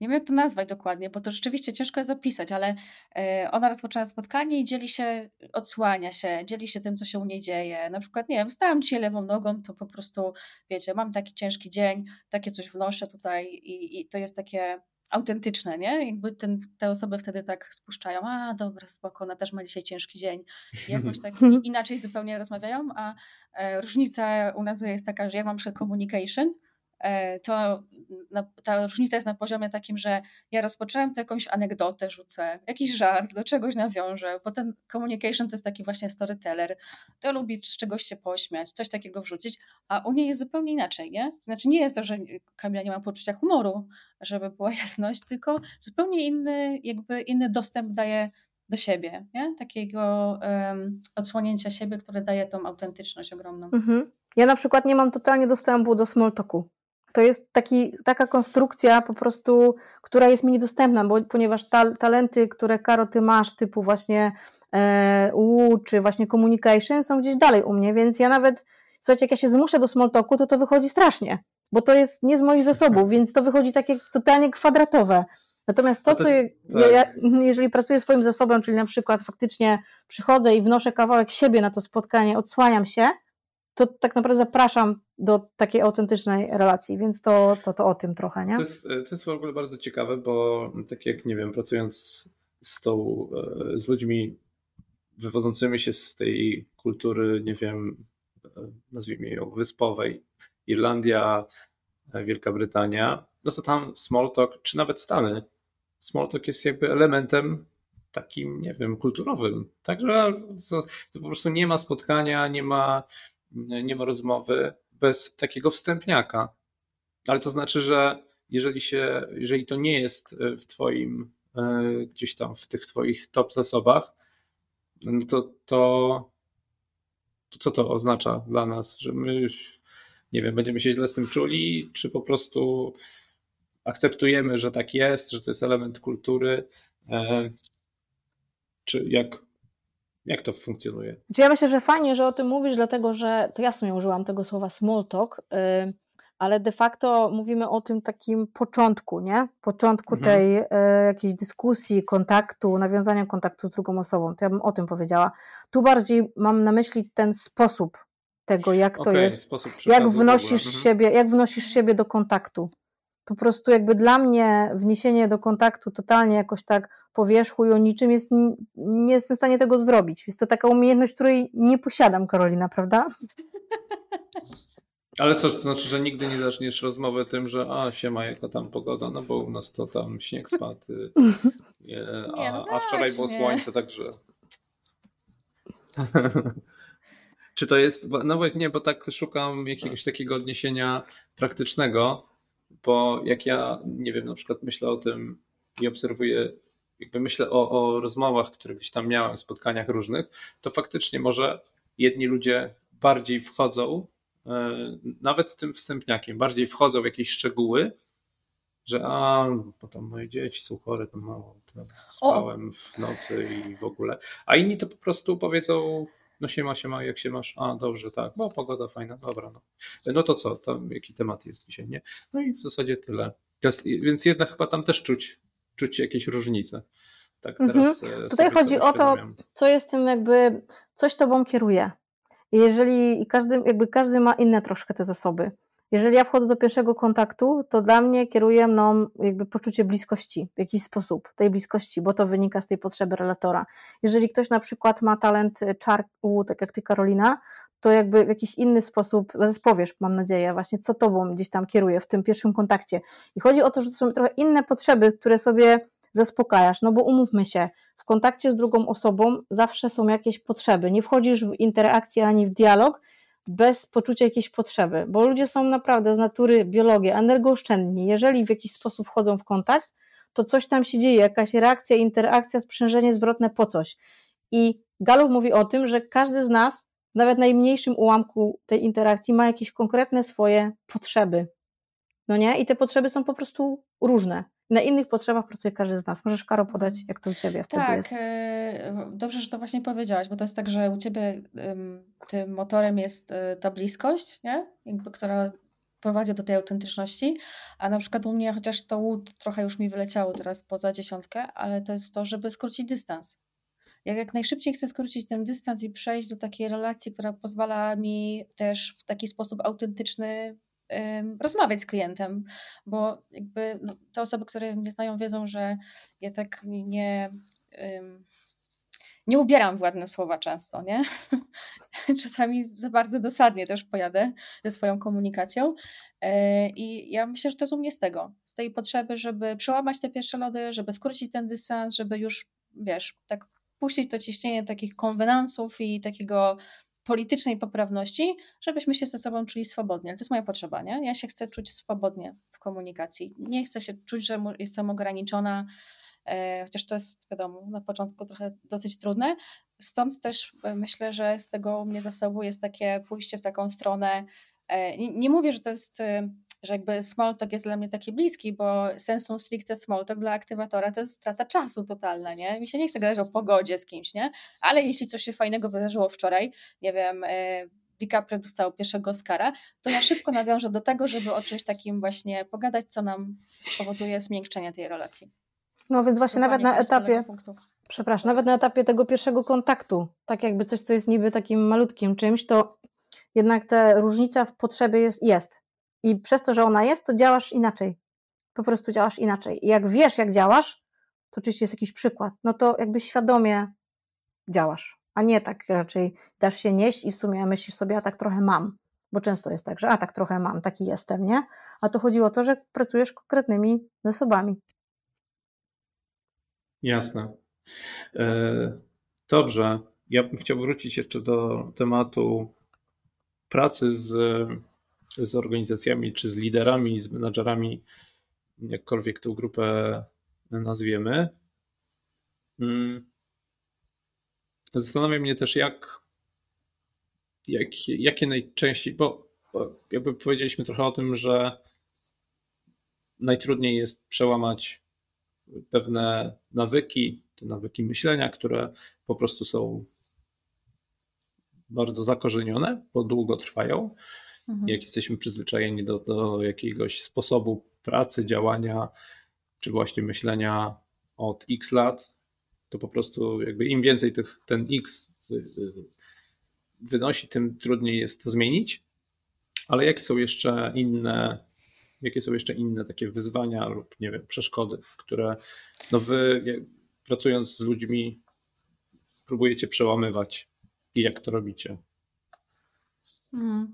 [SPEAKER 4] nie wiem jak to nazwać dokładnie, bo to rzeczywiście ciężko jest zapisać, ale e, ona rozpoczyna spotkanie i dzieli się, odsłania się, dzieli się tym, co się u niej dzieje. Na przykład, nie wiem, stałam dzisiaj lewą nogą, to po prostu, wiecie, mam taki ciężki dzień, takie coś wnoszę tutaj i, i to jest takie autentyczne, nie? Jakby ten, te osoby wtedy tak spuszczają, a dobra, spoko, ona też ma dzisiaj ciężki dzień. I jakoś tak inaczej zupełnie rozmawiają, a e, różnica u nas jest taka, że ja mam przykład communication, to ta różnica jest na poziomie takim, że ja rozpoczynam to jakąś anegdotę, rzucę, jakiś żart, do czegoś nawiążę, bo ten communication to jest taki właśnie storyteller, to lubi z czegoś się pośmiać, coś takiego wrzucić, a u niej jest zupełnie inaczej, nie? Znaczy nie jest to, że Kamila nie ma poczucia humoru, żeby była jasność, tylko zupełnie inny, jakby inny dostęp daje do siebie, nie? takiego um, odsłonięcia siebie, które daje tą autentyczność ogromną. Mhm.
[SPEAKER 3] Ja na przykład nie mam totalnie dostępu do small talku. To jest taki, taka konstrukcja po prostu, która jest mi niedostępna, bo, ponieważ ta, talenty, które Karo, ty masz, typu właśnie e, U, czy właśnie communication są gdzieś dalej u mnie, więc ja nawet, słuchajcie, jak ja się zmuszę do small talku, to to wychodzi strasznie, bo to jest nie z moich zasobów, więc to wychodzi takie totalnie kwadratowe. Natomiast to, co ja, ja, tak. jeżeli pracuję swoim zasobem, czyli na przykład faktycznie przychodzę i wnoszę kawałek siebie na to spotkanie, odsłaniam się, to tak naprawdę zapraszam do takiej autentycznej relacji, więc to, to, to o tym trochę, nie?
[SPEAKER 1] To jest, to jest w ogóle bardzo ciekawe, bo tak jak, nie wiem, pracując z tą, e, z ludźmi wywodzącymi się z tej kultury, nie wiem, e, nazwijmy ją wyspowej, Irlandia, e, Wielka Brytania, no to tam small talk, czy nawet Stany, small talk jest jakby elementem takim, nie wiem, kulturowym. Także to, to po prostu nie ma spotkania, nie ma nie ma rozmowy bez takiego wstępniaka. Ale to znaczy, że jeżeli, się, jeżeli to nie jest e, w Twoim, e, gdzieś tam w tych Twoich top zasobach, no to, to, to co to oznacza dla nas? Że my, nie wiem, będziemy się źle z tym czuli, czy po prostu akceptujemy, że tak jest, że to jest element kultury. E, Czy jak, jak to funkcjonuje?
[SPEAKER 3] Ja myślę, że fajnie, że o tym mówisz, dlatego że to ja w sumie użyłam tego słowa small talk, y, ale de facto mówimy o tym takim początku, nie? Początku mhm. tej y, jakiejś dyskusji, kontaktu, nawiązania kontaktu z drugą osobą. To ja bym o tym powiedziała. Tu bardziej mam na myśli ten sposób tego, jak to okay, jest, jak wnosisz mhm. siebie, jak wnosisz siebie do kontaktu po prostu jakby dla mnie wniesienie do kontaktu totalnie jakoś tak po wierzchu i o niczym jest, nie jestem w stanie tego zrobić. Jest to taka umiejętność, której nie posiadam, Karolina, prawda?
[SPEAKER 1] Ale co, to znaczy, że nigdy nie zaczniesz rozmowy tym, że a siema, jaka tam pogoda, no bo u nas to tam śnieg spadł, nie, a, no a wczoraj było słońce, także... Czy to jest, no właśnie, bo tak szukam jakiegoś takiego odniesienia praktycznego, bo jak ja, nie wiem, na przykład myślę o tym i obserwuję, jakby myślę o, o rozmowach, które gdzieś tam miałem, spotkaniach różnych, to faktycznie może jedni ludzie bardziej wchodzą, e, nawet tym wstępniakiem, bardziej wchodzą w jakieś szczegóły, że a, bo tam moje dzieci są chore, tam mało spałem o. w nocy i w ogóle. A inni to po prostu powiedzą, no siema, siema, jak się masz? A, dobrze, tak, no pogoda fajna, dobra, no. No to co, tam jaki temat jest dzisiaj, nie? No i w zasadzie tyle. Jest, więc jednak chyba tam też czuć, czuć jakieś różnice. Tak,
[SPEAKER 3] teraz mhm. Tutaj chodzi o to, co jest tym jakby, coś tobą kieruje. Jeżeli każdy, jakby każdy ma inne troszkę te zasoby. Jeżeli ja wchodzę do pierwszego kontaktu, to dla mnie kieruje mną jakby poczucie bliskości w jakiś sposób, tej bliskości, bo to wynika z tej potrzeby relatora. Jeżeli ktoś na przykład ma talent czarku, tak jak ty Karolina, to jakby w jakiś inny sposób powiesz, mam nadzieję, właśnie co tobą gdzieś tam kieruje w tym pierwszym kontakcie. I chodzi o to, że to są trochę inne potrzeby, które sobie zaspokajasz, no bo umówmy się, w kontakcie z drugą osobą zawsze są jakieś potrzeby. Nie wchodzisz w interakcję ani w dialog, bez poczucia jakiejś potrzeby, bo ludzie są naprawdę z natury biologii energooszczędni. Jeżeli w jakiś sposób wchodzą w kontakt, to coś tam się dzieje, jakaś reakcja, interakcja, sprzężenie zwrotne po coś. I Gallup mówi o tym, że każdy z nas, nawet najmniejszym ułamku tej interakcji, ma jakieś konkretne swoje potrzeby. No nie? I te potrzeby są po prostu różne. Na innych potrzebach pracuje każdy z nas. Możesz, Karo, podać, jak to u Ciebie wtedy
[SPEAKER 4] tak,
[SPEAKER 3] jest?
[SPEAKER 4] Tak, dobrze, że to właśnie powiedziałaś, bo to jest tak, że u Ciebie tym motorem jest e, ta bliskość, nie? Jakby, która prowadzi do tej autentyczności, a na przykład u mnie, chociaż to łód trochę już mi wyleciało teraz poza dziesiątkę, ale to jest to, żeby skrócić dystans. Jak, jak najszybciej chcę skrócić ten dystans i przejść do takiej relacji, która pozwala mi też w taki sposób autentyczny rozmawiać z klientem, bo jakby no, te osoby, które mnie znają, wiedzą, że ja tak nie. nie ubieram w ładne słowa często, nie? Czasami za bardzo dosadnie też pojadę ze swoją komunikacją. E, I ja myślę, że to jest u mnie z tego, z tej potrzeby, żeby przełamać te pierwsze lody, żeby skrócić ten dystans, żeby już, wiesz, tak puścić to ciśnienie takich konwenansów i takiego politycznej poprawności, żebyśmy się ze sobą czuli swobodnie. To jest moja potrzeba, nie? Ja się chcę czuć swobodnie w komunikacji. Nie chcę się czuć, że jestem ograniczona, e, chociaż to jest, wiadomo, na początku trochę dosyć trudne. Stąd też e, myślę, że z tego mnie zasobu jest takie pójście w taką stronę. E, nie, nie mówię, że to jest że jakby small talk jest dla mnie taki bliski, bo sensum stricte small talk dla aktywatora to jest strata czasu totalna, nie? Mi się nie chce gadać o pogodzie z kimś, nie? Ale jeśli coś się fajnego wydarzyło wczoraj, nie wiem, e, DiCaprio dostał pierwszego Oscara, to ja szybko nawiążę do tego, żeby o czymś takim właśnie pogadać, co nam spowoduje zmiękczenie tej relacji.
[SPEAKER 3] No więc właśnie nawet na etapie, przepraszam, nawet na etapie tego pierwszego kontaktu, tak jakby coś, co jest niby takim malutkim czymś, to jednak ta różnica w potrzebie jest, jest. I przez to, że ona jest, to działasz inaczej. Po prostu działasz inaczej. I jak wiesz, jak działasz, to oczywiście jest jakiś przykład, no to jakby świadomie działasz, a nie tak raczej dasz się nieść i w sumie myślisz sobie, a tak trochę mam. Bo często jest tak, że a tak trochę mam, taki jestem, nie? A to chodzi o to, że pracujesz konkretnymi zasobami.
[SPEAKER 1] Jasne. E, dobrze. Ja bym chciał wrócić jeszcze do tematu pracy z z organizacjami, czy z liderami, z menadżerami, jakkolwiek tę grupę nazwiemy. Mm. Zastanawia mnie też, jak, jak, jakie najczęściej, bo, bo jakby powiedzieliśmy trochę o tym, że najtrudniej jest przełamać pewne nawyki, te nawyki myślenia, które po prostu są bardzo zakorzenione, bo długo trwają. Mhm. Jak jesteśmy przyzwyczajeni do, do jakiegoś sposobu pracy, działania, czy właśnie myślenia od x lat, to po prostu jakby im więcej tych, ten x y, y, wynosi, tym trudniej jest to zmienić. Ale jakie są jeszcze inne, jakie są jeszcze inne takie wyzwania lub nie wiem, przeszkody, które no wy pracując z ludźmi próbujecie przełamywać i jak to robicie?
[SPEAKER 4] Hmm.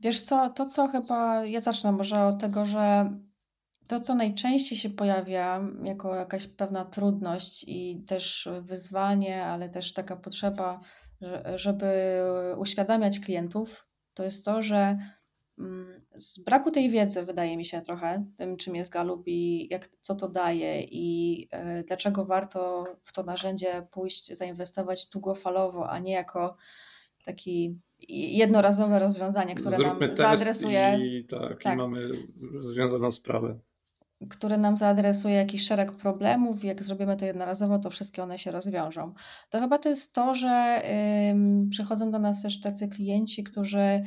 [SPEAKER 4] Wiesz co, to co chyba, ja zacznę może od tego, że to, co najczęściej się pojawia jako jakaś pewna trudność i też wyzwanie, ale też taka potrzeba, żeby uświadamiać klientów, to jest to, że z braku tej wiedzy, wydaje mi się trochę, tym czym jest Galup i jak, co to daje i e, dlaczego warto w to narzędzie pójść, zainwestować długofalowo, a nie jako taki jednorazowe rozwiązanie, które Zróbmy nam zaadresuje.
[SPEAKER 1] I tak, tak, i mamy związaną sprawę.
[SPEAKER 4] Które nam zaadresuje jakiś szereg problemów. Jak zrobimy to jednorazowo, to wszystkie one się rozwiążą. To chyba to jest to, że ym, przychodzą do nas też tacy klienci, którzy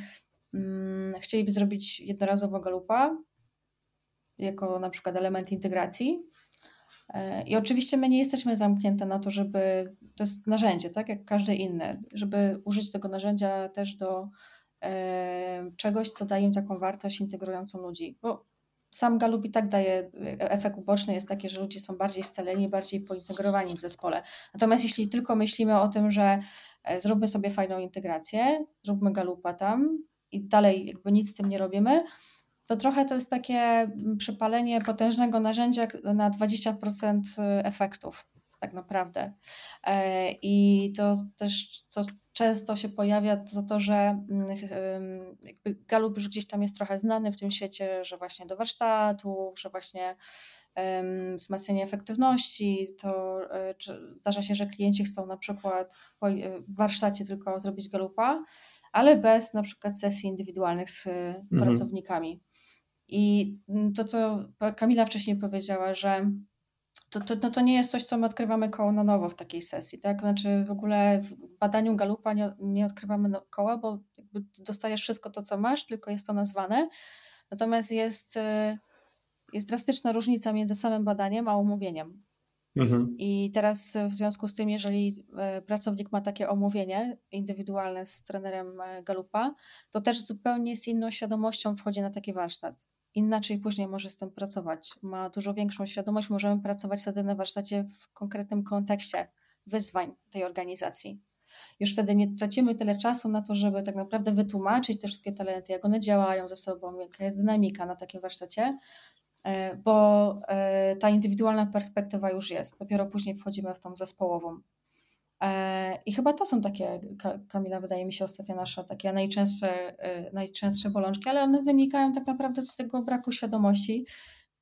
[SPEAKER 4] chcieliby zrobić jednorazowo galupa jako na przykład element integracji E, I oczywiście my nie jesteśmy zamknięte na to, żeby to jest narzędzie, tak jak każde inne, żeby użyć tego narzędzia też do e, czegoś, co daje im taką wartość integrującą ludzi. Bo sam Galup i tak daje, efekt uboczny jest taki, że ludzie są bardziej scaleni, bardziej pointegrowani w zespole. Natomiast jeśli tylko myślimy o tym, że e, zróbmy sobie fajną integrację, zróbmy Galupa tam i dalej jakby nic z tym nie robimy, to trochę to jest takie mm, przypalenie potężnego narzędzia na 20% efektów, tak naprawdę. E, I to też, co często się pojawia, to to, że mm, jakby Galup już gdzieś tam jest trochę znany w tym świecie, że właśnie do warsztatów, że właśnie wzmacnianie efektywności, to e, zdarza się, że klienci chcą na przykład w warsztacie tylko zrobić galupa, ale bez na przykład sesji indywidualnych z mhm. pracownikami. I mm, to, co Kamila wcześniej powiedziała, że to, to, no to nie jest coś, co my odkrywamy koło na nowo w takiej sesji, tak? Znaczy w ogóle w badaniu Galupa nie, nie odkrywamy no, koła, bo dostajesz wszystko to, co masz, tylko jest to nazwane. Natomiast jest, y, jest drastyczna różnica między samym badaniem a omówieniem. Mhm. I teraz w związku z tym, jeżeli e, pracownik ma takie omówienie indywidualne z trenerem e, Galupa, to też zupełnie z inną świadomością wchodzi na taki warsztat inaczej później może z tym pracować. Ma dużo większą świadomość, możemy pracować wtedy na warsztacie w konkretnym kontekście wyzwań tej organizacji. Już wtedy nie tracimy tyle czasu na to, żeby tak naprawdę wytłumaczyć te wszystkie talenty, jak one działają ze sobą, jaka jest dynamika na takim warsztacie, bo e, ta indywidualna perspektywa już jest. Dopiero później wchodzimy w tą zespołową. E, I chyba to są takie, Kamila, wydaje mi się, ostatnio nasze takie najczęstsze, e, najczęstsze bolączki, ale one wynikają tak naprawdę z tego braku świadomości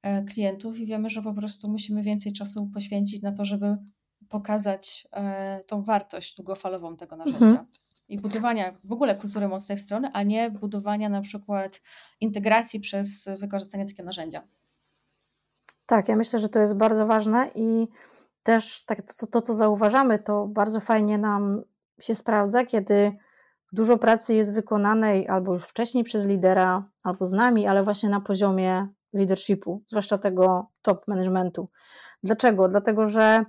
[SPEAKER 4] e, klientów i wiemy, że po prostu musimy więcej czasu poświęcić na to, żeby pokazać tą wartość długofalową tego narzędzia. Mhm. I budowania w ogóle kultury mocnej strony, a nie budowania na przykład integracji przez wykorzystanie takiego narzędzia.
[SPEAKER 3] Tak, ja myślę, że to jest bardzo ważne i też tak, to, to, co zauważamy, to bardzo fajnie nam się sprawdza, kiedy dużo pracy jest wykonanej albo już wcześniej przez lidera, albo z nami, ale właśnie na poziomie leadershipu, zwłaszcza tego top managementu. Dlaczego? Dlatego, że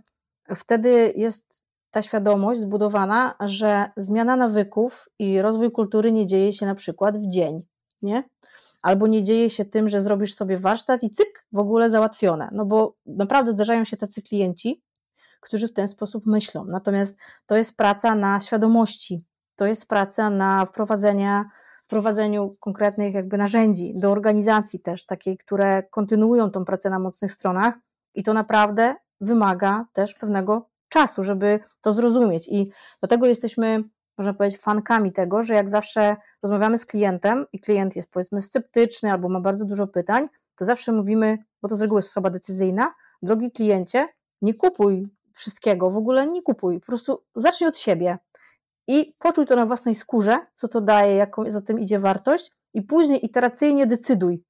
[SPEAKER 3] wtedy jest ta świadomość zbudowana, że zmiana nawyków i rozwój kultury nie dzieje się na przykład w dzień, nie? Albo nie dzieje się tym, że zrobisz sobie warsztat i cyk, w ogóle załatwione. No bo naprawdę zdarzają się tacy klienci, którzy w ten sposób myślą. Natomiast to jest praca na świadomości, to jest praca na wprowadzenie, wprowadzeniu konkretnych jakby narzędzi do organizacji też, takiej, które kontynuują tą pracę na mocnych stronach i to naprawdę wymaga też pewnego czasu, żeby to zrozumieć i dlatego jesteśmy, można powiedzieć, fankami tego, że jak zawsze rozmawiamy z klientem i klient jest powiedzmy sceptyczny albo ma bardzo dużo pytań, to zawsze mówimy, bo to z reguły jest osoba decyzyjna, drogi kliencie, nie kupuj wszystkiego, w ogóle nie kupuj, po prostu zacznij od siebie i poczuj to na własnej skórze, co to daje, jaką za tym idzie wartość i później iteracyjnie decyduj,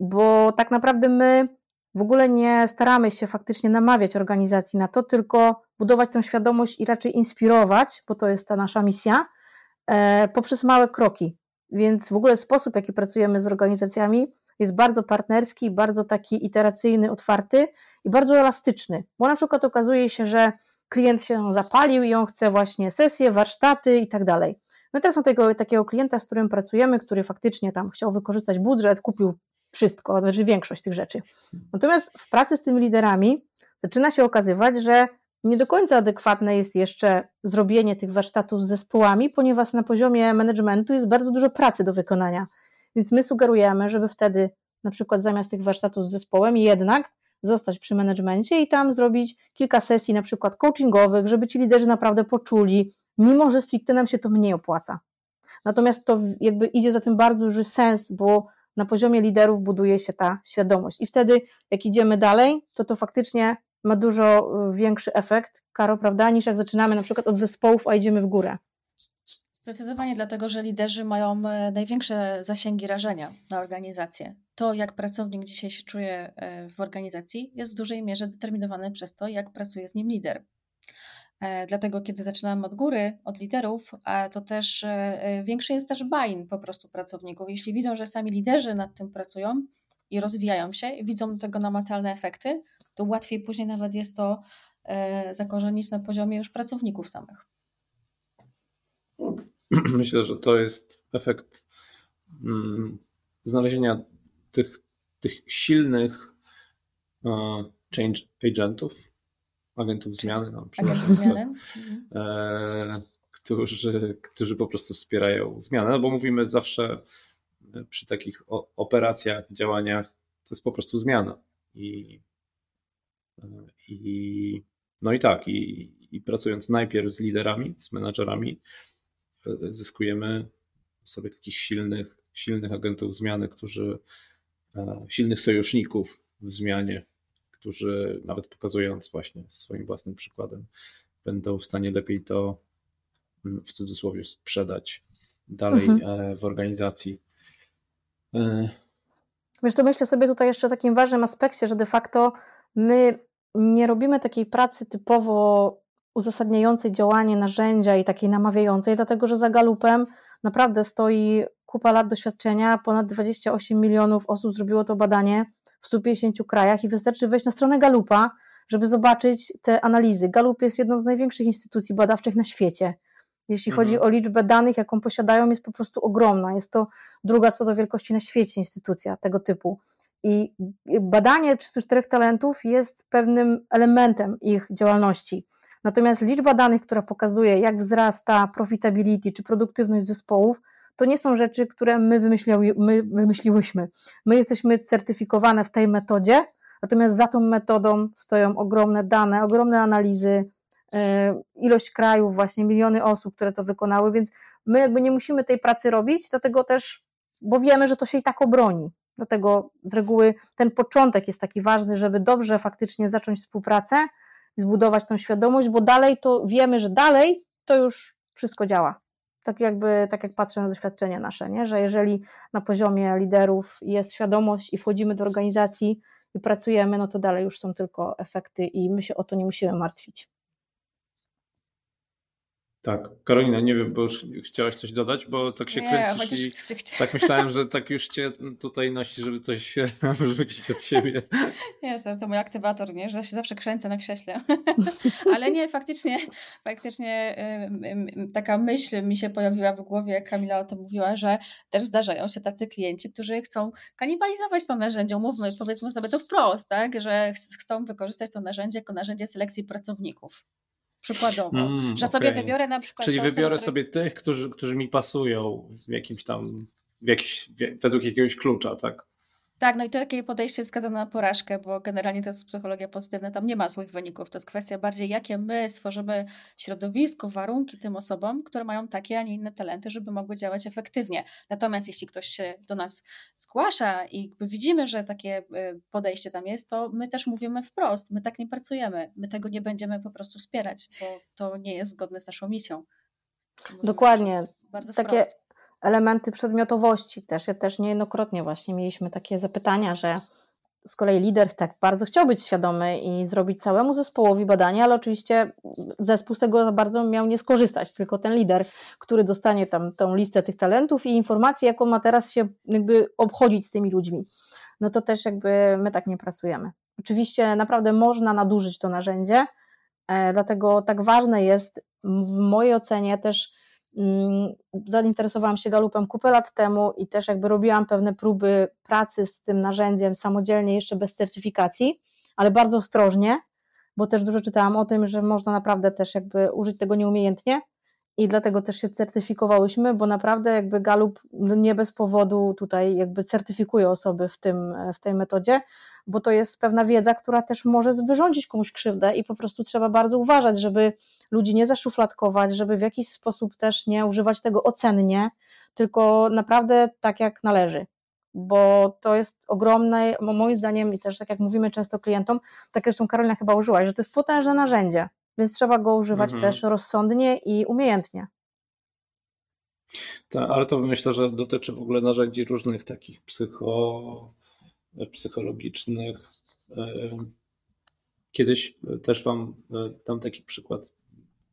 [SPEAKER 3] bo tak naprawdę my w ogóle nie staramy się faktycznie namawiać organizacji na to, tylko budować tę świadomość i raczej inspirować, bo to jest ta nasza misja, e, poprzez małe kroki. Więc w ogóle sposób, jaki pracujemy z organizacjami, jest bardzo partnerski, bardzo taki iteracyjny, otwarty i bardzo elastyczny. Bo na przykład okazuje się, że klient się zapalił i on chce właśnie sesje, warsztaty i tak dalej. No teraz mam tego, takiego klienta, z którym pracujemy, który faktycznie tam chciał wykorzystać budżet, kupił wszystko, znaczy większość tych rzeczy. Natomiast w pracy z tymi liderami zaczyna się okazywać, że nie do końca adekwatne jest jeszcze zrobienie tych warsztatów z zespołami, ponieważ na poziomie managementu jest bardzo dużo pracy do wykonania. Więc my sugerujemy, żeby wtedy na przykład zamiast tych warsztatów z zespołem jednak zostać przy managemencie i tam zrobić kilka sesji na przykład coachingowych, żeby ci liderzy naprawdę poczuli, mimo że stricte nam się to mniej opłaca. Natomiast to jakby idzie za tym bardzo duży sens, bo na poziomie liderów buduje się ta świadomość. I wtedy, jak idziemy dalej, to to faktycznie ma dużo y, większy efekt, Karo, prawda, niż jak zaczynamy na przykład od zespołów, a idziemy w górę.
[SPEAKER 4] Zdecydowanie dlatego, że liderzy mają e, największe zasięgi rażenia na organizację. To, jak pracownik dzisiaj się czuje e, w organizacji, jest w dużej mierze determinowane przez to, jak pracuje z nim lider. E, dlatego, kiedy zaczynamy od góry, od liderów, to też większy jest też buy po prostu pracowników. Jeśli widzą, że sami liderzy nad tym pracują i rozwijają się, widzą tego namacalne efekty, to łatwiej później nawet jest to zakorzenić na poziomie już pracowników samych.
[SPEAKER 1] Myślę, że to jest efekt mm, znalezienia tych, tych silnych change agentów, agentów zmiany, no,
[SPEAKER 4] agentów zmiany.
[SPEAKER 1] Mhm. e, którzy, którzy po prostu wspierają zmianę, no bo mówimy zawsze e, przy takich operacjach, działaniach, to jest po prostu zmiana. I, e, i no i tak, i, i pracując najpierw z liderami, z menadżerami, zyskujemy sobie takich silnych, silnych agentów zmiany, którzy, e, silnych sojuszników w zmianie, którzy nawet pokazując właśnie swoim własnym przykładem, będą w stanie lepiej to mm, w cudzysłowie sprzedać dalej mhm. E, w organizacji.
[SPEAKER 3] E, Wiesz, to myślę sobie tutaj jeszcze o takim ważnym aspekcie, że de facto my nie robimy takiej pracy typowo uzasadniającej działanie narzędzia i takiej namawiającej, dlatego że za galupem naprawdę stoi kupa lat doświadczenia, ponad 28 milionów osób zrobiło to badanie w 150 krajach i wystarczy wejść na stronę Galupa, żeby zobaczyć te analizy. Galup jest jedną z największych instytucji badawczych na świecie. Jeśli mhm. chodzi o liczbę danych, jaką posiadają, jest po prostu ogromna. Jest to druga co do wielkości na świecie instytucja tego typu. I badanie 34 talentów jest pewnym elementem ich działalności. Natomiast liczba danych, która pokazuje, jak wzrasta profitability czy produktywność zespołów, to nie są rzeczy, które my, my wymyśliłyśmy. My jesteśmy certyfikowane w tej metodzie, natomiast za tą metodą stoją ogromne dane, ogromne analizy, e, ilość krajów, właśnie miliony osób, które to wykonały, więc my jakby nie musimy tej pracy robić, dlatego też, bo wiemy, że to się i tak obroni. Dlatego z reguły ten początek jest taki ważny, żeby dobrze faktycznie zacząć współpracę, zbudować tą świadomość, bo dalej to wiemy, że dalej to już wszystko działa. Tak jakby, tak jak patrzę na doświadczenia nasze, nie? że jeżeli na poziomie liderów jest świadomość i wchodzimy do organizacji i pracujemy, no to dalej już są tylko efekty i my się o to nie musimy martwić.
[SPEAKER 1] Tak, Karolina, nie wiem, bo już chciałaś coś dodać, bo tak się nie, kręcisz i tak myślałem, że tak już cię tutaj nosi, żeby coś wyrzucić od siebie.
[SPEAKER 4] Nie, to mój aktywator, nie, że się zawsze kręcę na krześle. Ale nie, faktycznie, faktycznie taka myśl mi się pojawiła w głowie, jak Kamila o tym mówiła, że też zdarzają się tacy klienci, którzy chcą kanibalizować to narzędzie, mówmy, powiedzmy sobie to wprost, tak, że chcą wykorzystać to narzędzie jako narzędzie selekcji pracowników. Przykładowo, mm, że okay. sobie wybiorę na przykład.
[SPEAKER 1] Czyli wybiorę sobie tych, którzy, którzy mi pasują w jakimś tam, w jakiś, według jakiegoś klucza, tak?
[SPEAKER 4] Tak, no i to takie podejście jest skazane na porażkę, bo generalnie to jest psychologia pozytywna, tam nie ma złych wyników. To jest kwestia bardziej, jakie my stworzymy środowisko, warunki tym osobom, które mają takie, a nie inne talenty, żeby mogły działać efektywnie. Natomiast jeśli ktoś się do nas zgłasza i widzimy, że takie y, podejście tam jest, to my też mówimy wprost, my tak nie pracujemy, my tego nie będziemy po prostu wspierać, bo to nie jest zgodne z naszą misją.
[SPEAKER 3] Dokładnie. Bardzo takie, wprost elementy przedmiotowości też. Ja też niejednokrotnie właśnie mieliśmy takie zapytania, że z kolei lider tak bardzo chciał być świadomy i zrobić całemu zespołowi badanie, ale oczywiście zespół z tego bardzo miał nie skorzystać, tylko ten lider, który dostanie tam tą listę tych talentów i informacje, jaką ma teraz się jakby obchodzić z tymi ludźmi. No to też jakby my tak nie pracujemy. Oczywiście naprawdę można nadużyć to narzędzie, e, dlatego tak ważne jest w mojej ocenie też zainteresowałam się galupem kupę lat temu i też jakby robiłam pewne próby pracy z tym narzędziem samodzielnie, jeszcze bez certyfikacji, ale bardzo ostrożnie, bo też dużo czytałam o tym, że można naprawdę też jakby użyć tego nieumiejętnie i dlatego też się certyfikowałyśmy, bo naprawdę jakby Galup no nie bez powodu tutaj jakby certyfikuje osoby w, tym, w tej metodzie, bo to jest pewna wiedza, która też może wyrządzić komuś krzywdę i po prostu trzeba bardzo uważać, żeby ludzi nie zaszufladkować, żeby w jakiś sposób też nie używać tego ocennie, tylko naprawdę tak jak należy. Bo to jest ogromne, moim zdaniem, i też tak jak mówimy często klientom, tak zresztą Karolina chyba użyłaś, że to jest potężne narzędzie, więc trzeba go używać mhm. też rozsądnie i umiejętnie.
[SPEAKER 1] Tak, ale to myślę, że dotyczy w ogóle narzędzi różnych takich psycho, psychologicznych. Kiedyś też Wam e, dam taki przykład.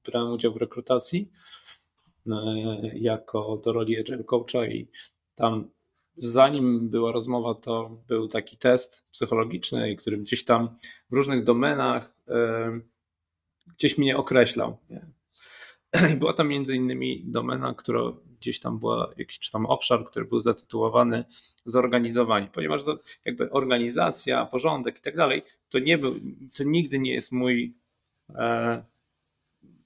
[SPEAKER 1] Brałem udział w rekrutacji e, jako do roli agile coacha i tam zanim była rozmowa, to był taki test psychologiczny, który gdzieś tam w różnych domenach gdzieś mnie określał. I była tam między innymi domena, która gdzieś tam była, jakiś czy tam obszar, który był zatytułowany zorganizowanie, ponieważ to jakby organizacja, porządek i tak dalej, to nie był, to nigdy nie jest mój e,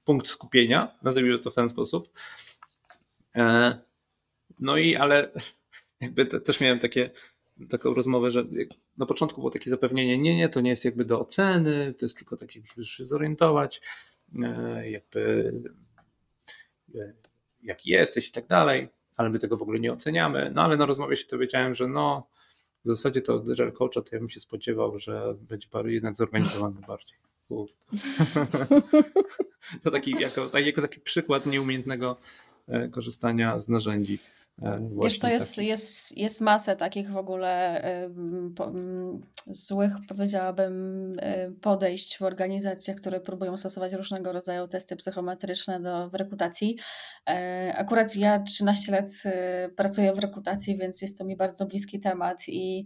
[SPEAKER 1] punkt skupienia, nazwijmy to w ten sposób. E, no i ale jakby te, też miałem takie taką rozmowę, że na początku było takie zapewnienie, nie, nie, to nie jest jakby do oceny, to jest tylko takie, żeby się zorientować, e, jakby e, jaki jesteś i tak dalej, ale my tego w ogóle nie oceniamy. No ale na rozmowie się dowiedziałem, że no w zasadzie to od Agile Coacha to ja bym się spodziewał, że będzie parę jednak zorganizowany bardziej. to taki, jako, jako taki przykład nieumiejętnego e, korzystania z narzędzi.
[SPEAKER 4] E, Wiesz co, jest, jest, jest masę takich w ogóle złych, powiedziałabym, e, podejść w organizacjach, które próbują stosować różnego rodzaju testy psychometryczne do, w rekrutacji. E, akurat ja 13 lat pracuję w rekrutacji, więc jest to mi bardzo bliski temat i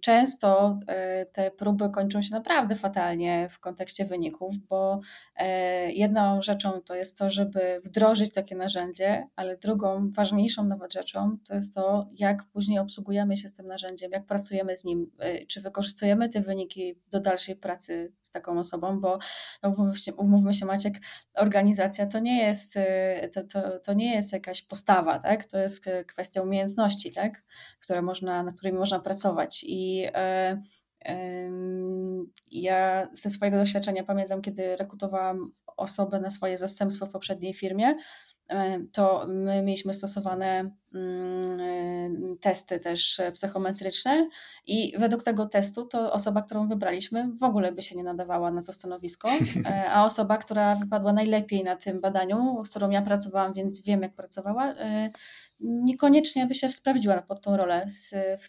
[SPEAKER 4] często e, te próby kończą się naprawdę fatalnie w kontekście wyników, bo e, jedną rzeczą to jest to, żeby wdrożyć takie narzędzie, ale drugą, ważniejszą nawet rzeczą to jest to, jak później obsługujemy się z tym narzędziem, jak pracujemy z nim, e, czy wykorzystujemy te wyniki do dalszej pracy z taką osobą, bo no, umówmy się Maciek, organizacja to nie jest, to, to, to nie jest jakaś postawa, tak? to jest kwestia umiejętności, tak? Które można, nad którymi można pracować i e, ja ze swojego doświadczenia pamiętam, kiedy rekrutowałam osobę na swoje zastępstwo w poprzedniej firmie, to my mieliśmy stosowane mm, e, testy też psychometryczne i według tego testu to osoba, którą wybraliśmy w ogóle by się nie nadawała na to stanowisko, a osoba, która wypadła najlepiej na tym badaniu, z którą ja pracowałam, więc wiem jak pracowała, niekoniecznie by się sprawdziła pod tą rolę z, w,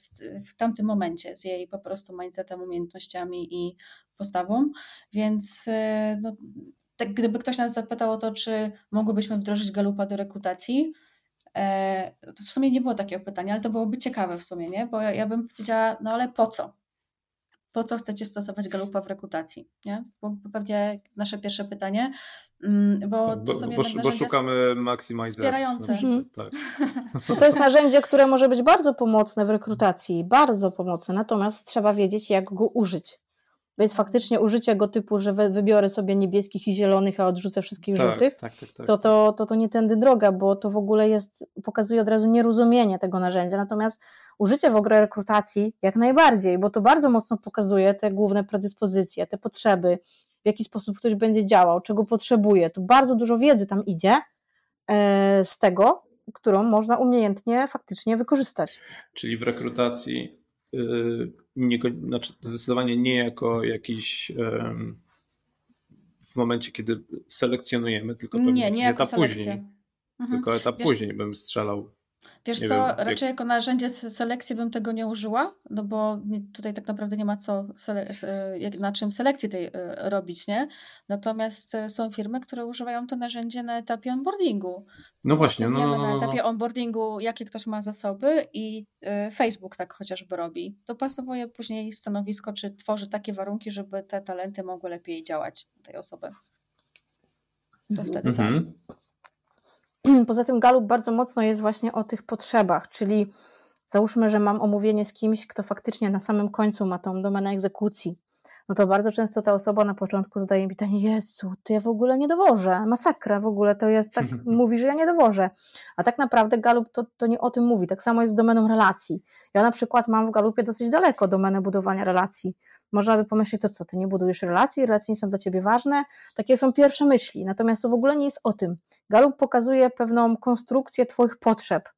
[SPEAKER 4] w tamtym momencie z jej po prostu mindsetem, umiejętnościami i postawą, więc e, no, tak, gdyby ktoś nas zapytał o to, czy mogłybyśmy wdrożyć Galupa do rekrutacji, e, to w sumie nie było takiego pytania, ale to byłoby ciekawe w sumie, nie? Bo ja, ja bym powiedziała, no ale po co? Po co chcecie stosować Galupa w rekrutacji? Nie? Bo pewnie nasze pierwsze pytanie, Mm, bo, tak,
[SPEAKER 1] bo, bo, bo szukamy maksymalizacji.
[SPEAKER 4] Wspierające. Mhm.
[SPEAKER 3] Tak. No to jest narzędzie, które może być bardzo pomocne w rekrutacji, bardzo pomocne, natomiast trzeba wiedzieć, jak go użyć. Więc faktycznie użycie go typu, że wybiorę sobie niebieskich i zielonych, a odrzucę wszystkich tak, żółtych, tak, tak, tak, to, to, to, to nie tędy droga, bo to w ogóle jest, pokazuje od razu nierozumienie tego narzędzia. Natomiast użycie w ogóle rekrutacji jak najbardziej, bo to bardzo mocno pokazuje te główne predyspozycje, te potrzeby, w jaki sposób ktoś będzie działał, czego potrzebuje. To bardzo dużo wiedzy tam idzie e, z tego, którą można umiejętnie faktycznie wykorzystać.
[SPEAKER 1] Czyli w rekrutacji y, nie, znaczy zdecydowanie nie jako jakiś w momencie, kiedy selekcjonujemy, tylko pewnie nie, nie etap później. Mhm. Tylko etap Wiesz, później bym strzelał
[SPEAKER 4] Wiesz co, wiem, raczej jak... jako narzędzie selekcji bym tego nie użyła, no bo tutaj tak naprawdę nie ma co na czym selekcji tej e, robić, nie? Natomiast e, są firmy, które używają to narzędzie na etapie onboardingu.
[SPEAKER 1] No właśnie. No, no, no,
[SPEAKER 4] na no. etapie onboardingu, jakie ktoś ma zasoby i e, Facebook tak chociażby robi. Dopasowuje później stanowisko, czy tworzy takie warunki, żeby te talenty mogły lepiej działać tej osoby. To wtedy mhm. tak.
[SPEAKER 3] Poza tym Galup bardzo mocno jest właśnie o tych potrzebach, czyli załóżmy, że mam omówienie z kimś, kto faktycznie na samym końcu ma tą domenę egzekucji, no to bardzo często ta osoba na początku zadaje mi pytanie, Jezu, to ja w ogóle nie dowożę, masakra w ogóle, to jest tak, mówi, że ja nie dowożę. A tak naprawdę Galup to, to nie o tym mówi, tak samo jest z domeną relacji. Ja na przykład mam w Galupie dosyć daleko domenę budowania relacji. Można by pomyśleć, to co, ty nie budujesz relacji, relacje nie są dla ciebie ważne. Takie są pierwsze myśli, natomiast to w ogóle nie jest o tym. Galup pokazuje pewną konstrukcję twoich potrzeb,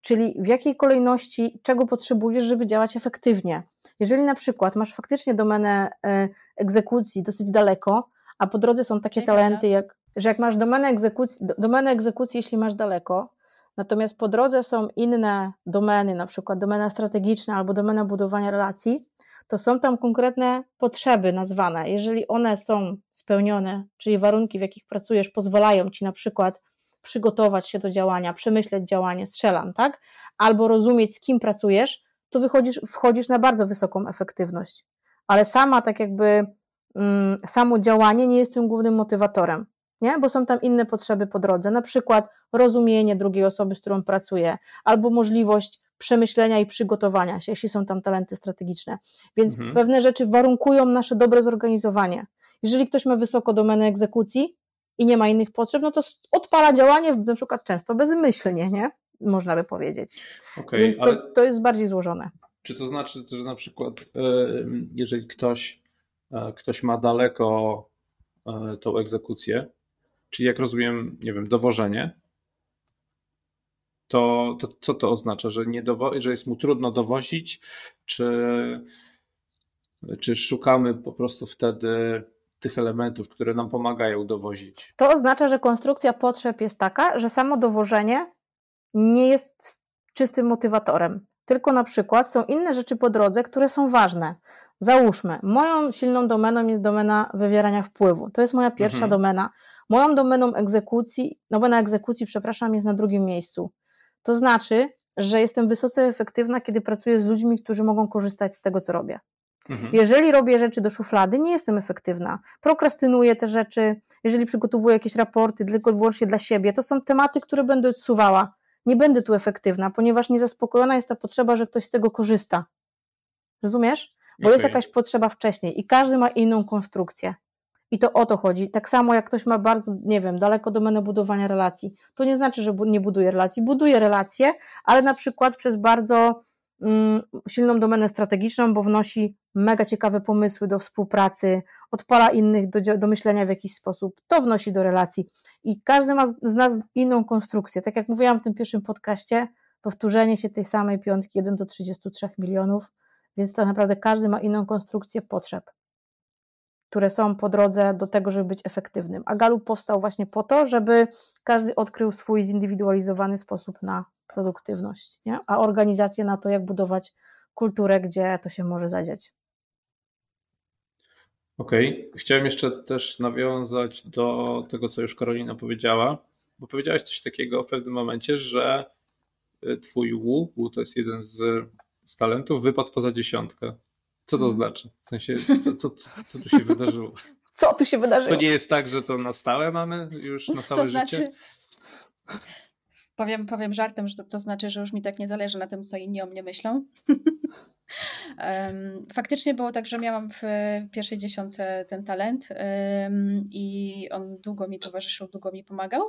[SPEAKER 3] czyli w jakiej kolejności, czego potrzebujesz, żeby działać efektywnie. Jeżeli na przykład masz faktycznie domenę e, egzekucji dosyć daleko, a po drodze są takie talenty, jak, że jak masz domenę egzekucji, domenę egzekucji, jeśli masz daleko, natomiast po drodze są inne domeny, na przykład domena strategiczna albo domena budowania relacji, to są tam konkretne potrzeby nazwane. Jeżeli one są spełnione, czyli warunki, w jakich pracujesz, pozwalają ci na przykład przygotować się do działania, przemyśleć działanie, strzelam, tak? Albo rozumieć, z kim pracujesz, to wychodzisz, wchodzisz na bardzo wysoką efektywność. Ale sama, tak jakby, mm, samo działanie nie jest tym głównym motywatorem, nie? Bo są tam inne potrzeby po drodze, na przykład rozumienie drugiej osoby, z którą pracuję, albo możliwość przemyślenia i przygotowania się, jeśli są tam talenty strategiczne. Więc mhm. pewne rzeczy warunkują nasze dobre zorganizowanie. Jeżeli ktoś ma wysoko domenę egzekucji i nie ma innych potrzeb, no to odpala działanie na przykład często bezmyślnie, nie? Można by powiedzieć. Okay, Więc to, to jest bardziej złożone.
[SPEAKER 1] Czy to znaczy, że na przykład e, jeżeli ktoś, e, ktoś ma daleko e, tą egzekucję, czyli jak rozumiem, nie wiem, dowożenie, to, to co to oznacza? Że, nie dowo- że jest mu trudno dowozić, czy, czy szukamy po prostu wtedy tych elementów, które nam pomagają dowozić?
[SPEAKER 3] To oznacza, że konstrukcja potrzeb jest taka, że samo dowożenie nie jest czystym motywatorem. Tylko na przykład są inne rzeczy po drodze, które są ważne. Załóżmy, moją silną domeną jest domena wywierania wpływu. To jest moja pierwsza mhm. domena. Moją domeną egzekucji, domena egzekucji, przepraszam, jest na drugim miejscu. To znaczy, że jestem wysoce efektywna, kiedy pracuję z ludźmi, którzy mogą korzystać z tego, co robię. Mhm. Jeżeli robię rzeczy do szuflady, nie jestem efektywna. Prokrastynuję te rzeczy, jeżeli przygotowuję jakieś raporty tylko i wyłącznie dla siebie, to są tematy, które będę odsuwała. Nie będę tu efektywna, ponieważ niezaspokojona jest ta potrzeba, że ktoś z tego korzysta. Rozumiesz? Bo okay. jest jakaś potrzeba wcześniej i każdy ma inną konstrukcję. I to o to chodzi. Tak samo jak ktoś ma bardzo, nie wiem, daleko domenę budowania relacji, to nie znaczy, że nie buduje relacji. Buduje relacje, ale na przykład przez bardzo mm, silną domenę strategiczną, bo wnosi mega ciekawe pomysły do współpracy, odpala innych do, do myślenia w jakiś sposób. To wnosi do relacji. I każdy ma z nas inną konstrukcję. Tak jak mówiłam w tym pierwszym podcaście, powtórzenie się tej samej piątki 1 do 33 milionów, więc tak naprawdę każdy ma inną konstrukcję potrzeb które są po drodze do tego, żeby być efektywnym. A Galup powstał właśnie po to, żeby każdy odkrył swój zindywidualizowany sposób na produktywność, nie? a organizację na to, jak budować kulturę, gdzie to się może zadziać.
[SPEAKER 1] Okej, okay. chciałem jeszcze też nawiązać do tego, co już Karolina powiedziała, bo powiedziałaś coś takiego w pewnym momencie, że y, twój łuk, to jest jeden z, z talentów, wypadł poza dziesiątkę. Co to mhm. znaczy? W sensie, co, co, co tu się wydarzyło?
[SPEAKER 3] Co tu się wydarzyło?
[SPEAKER 1] To nie jest tak, że to na stałe mamy już na całe to znaczy... życie?
[SPEAKER 4] Powiem, powiem żartem, że to, to znaczy, że już mi tak nie zależy na tym, co inni o mnie myślą. Faktycznie było tak, że miałam w pierwszej dziesiątce ten talent i on długo mi towarzyszył, długo mi pomagał.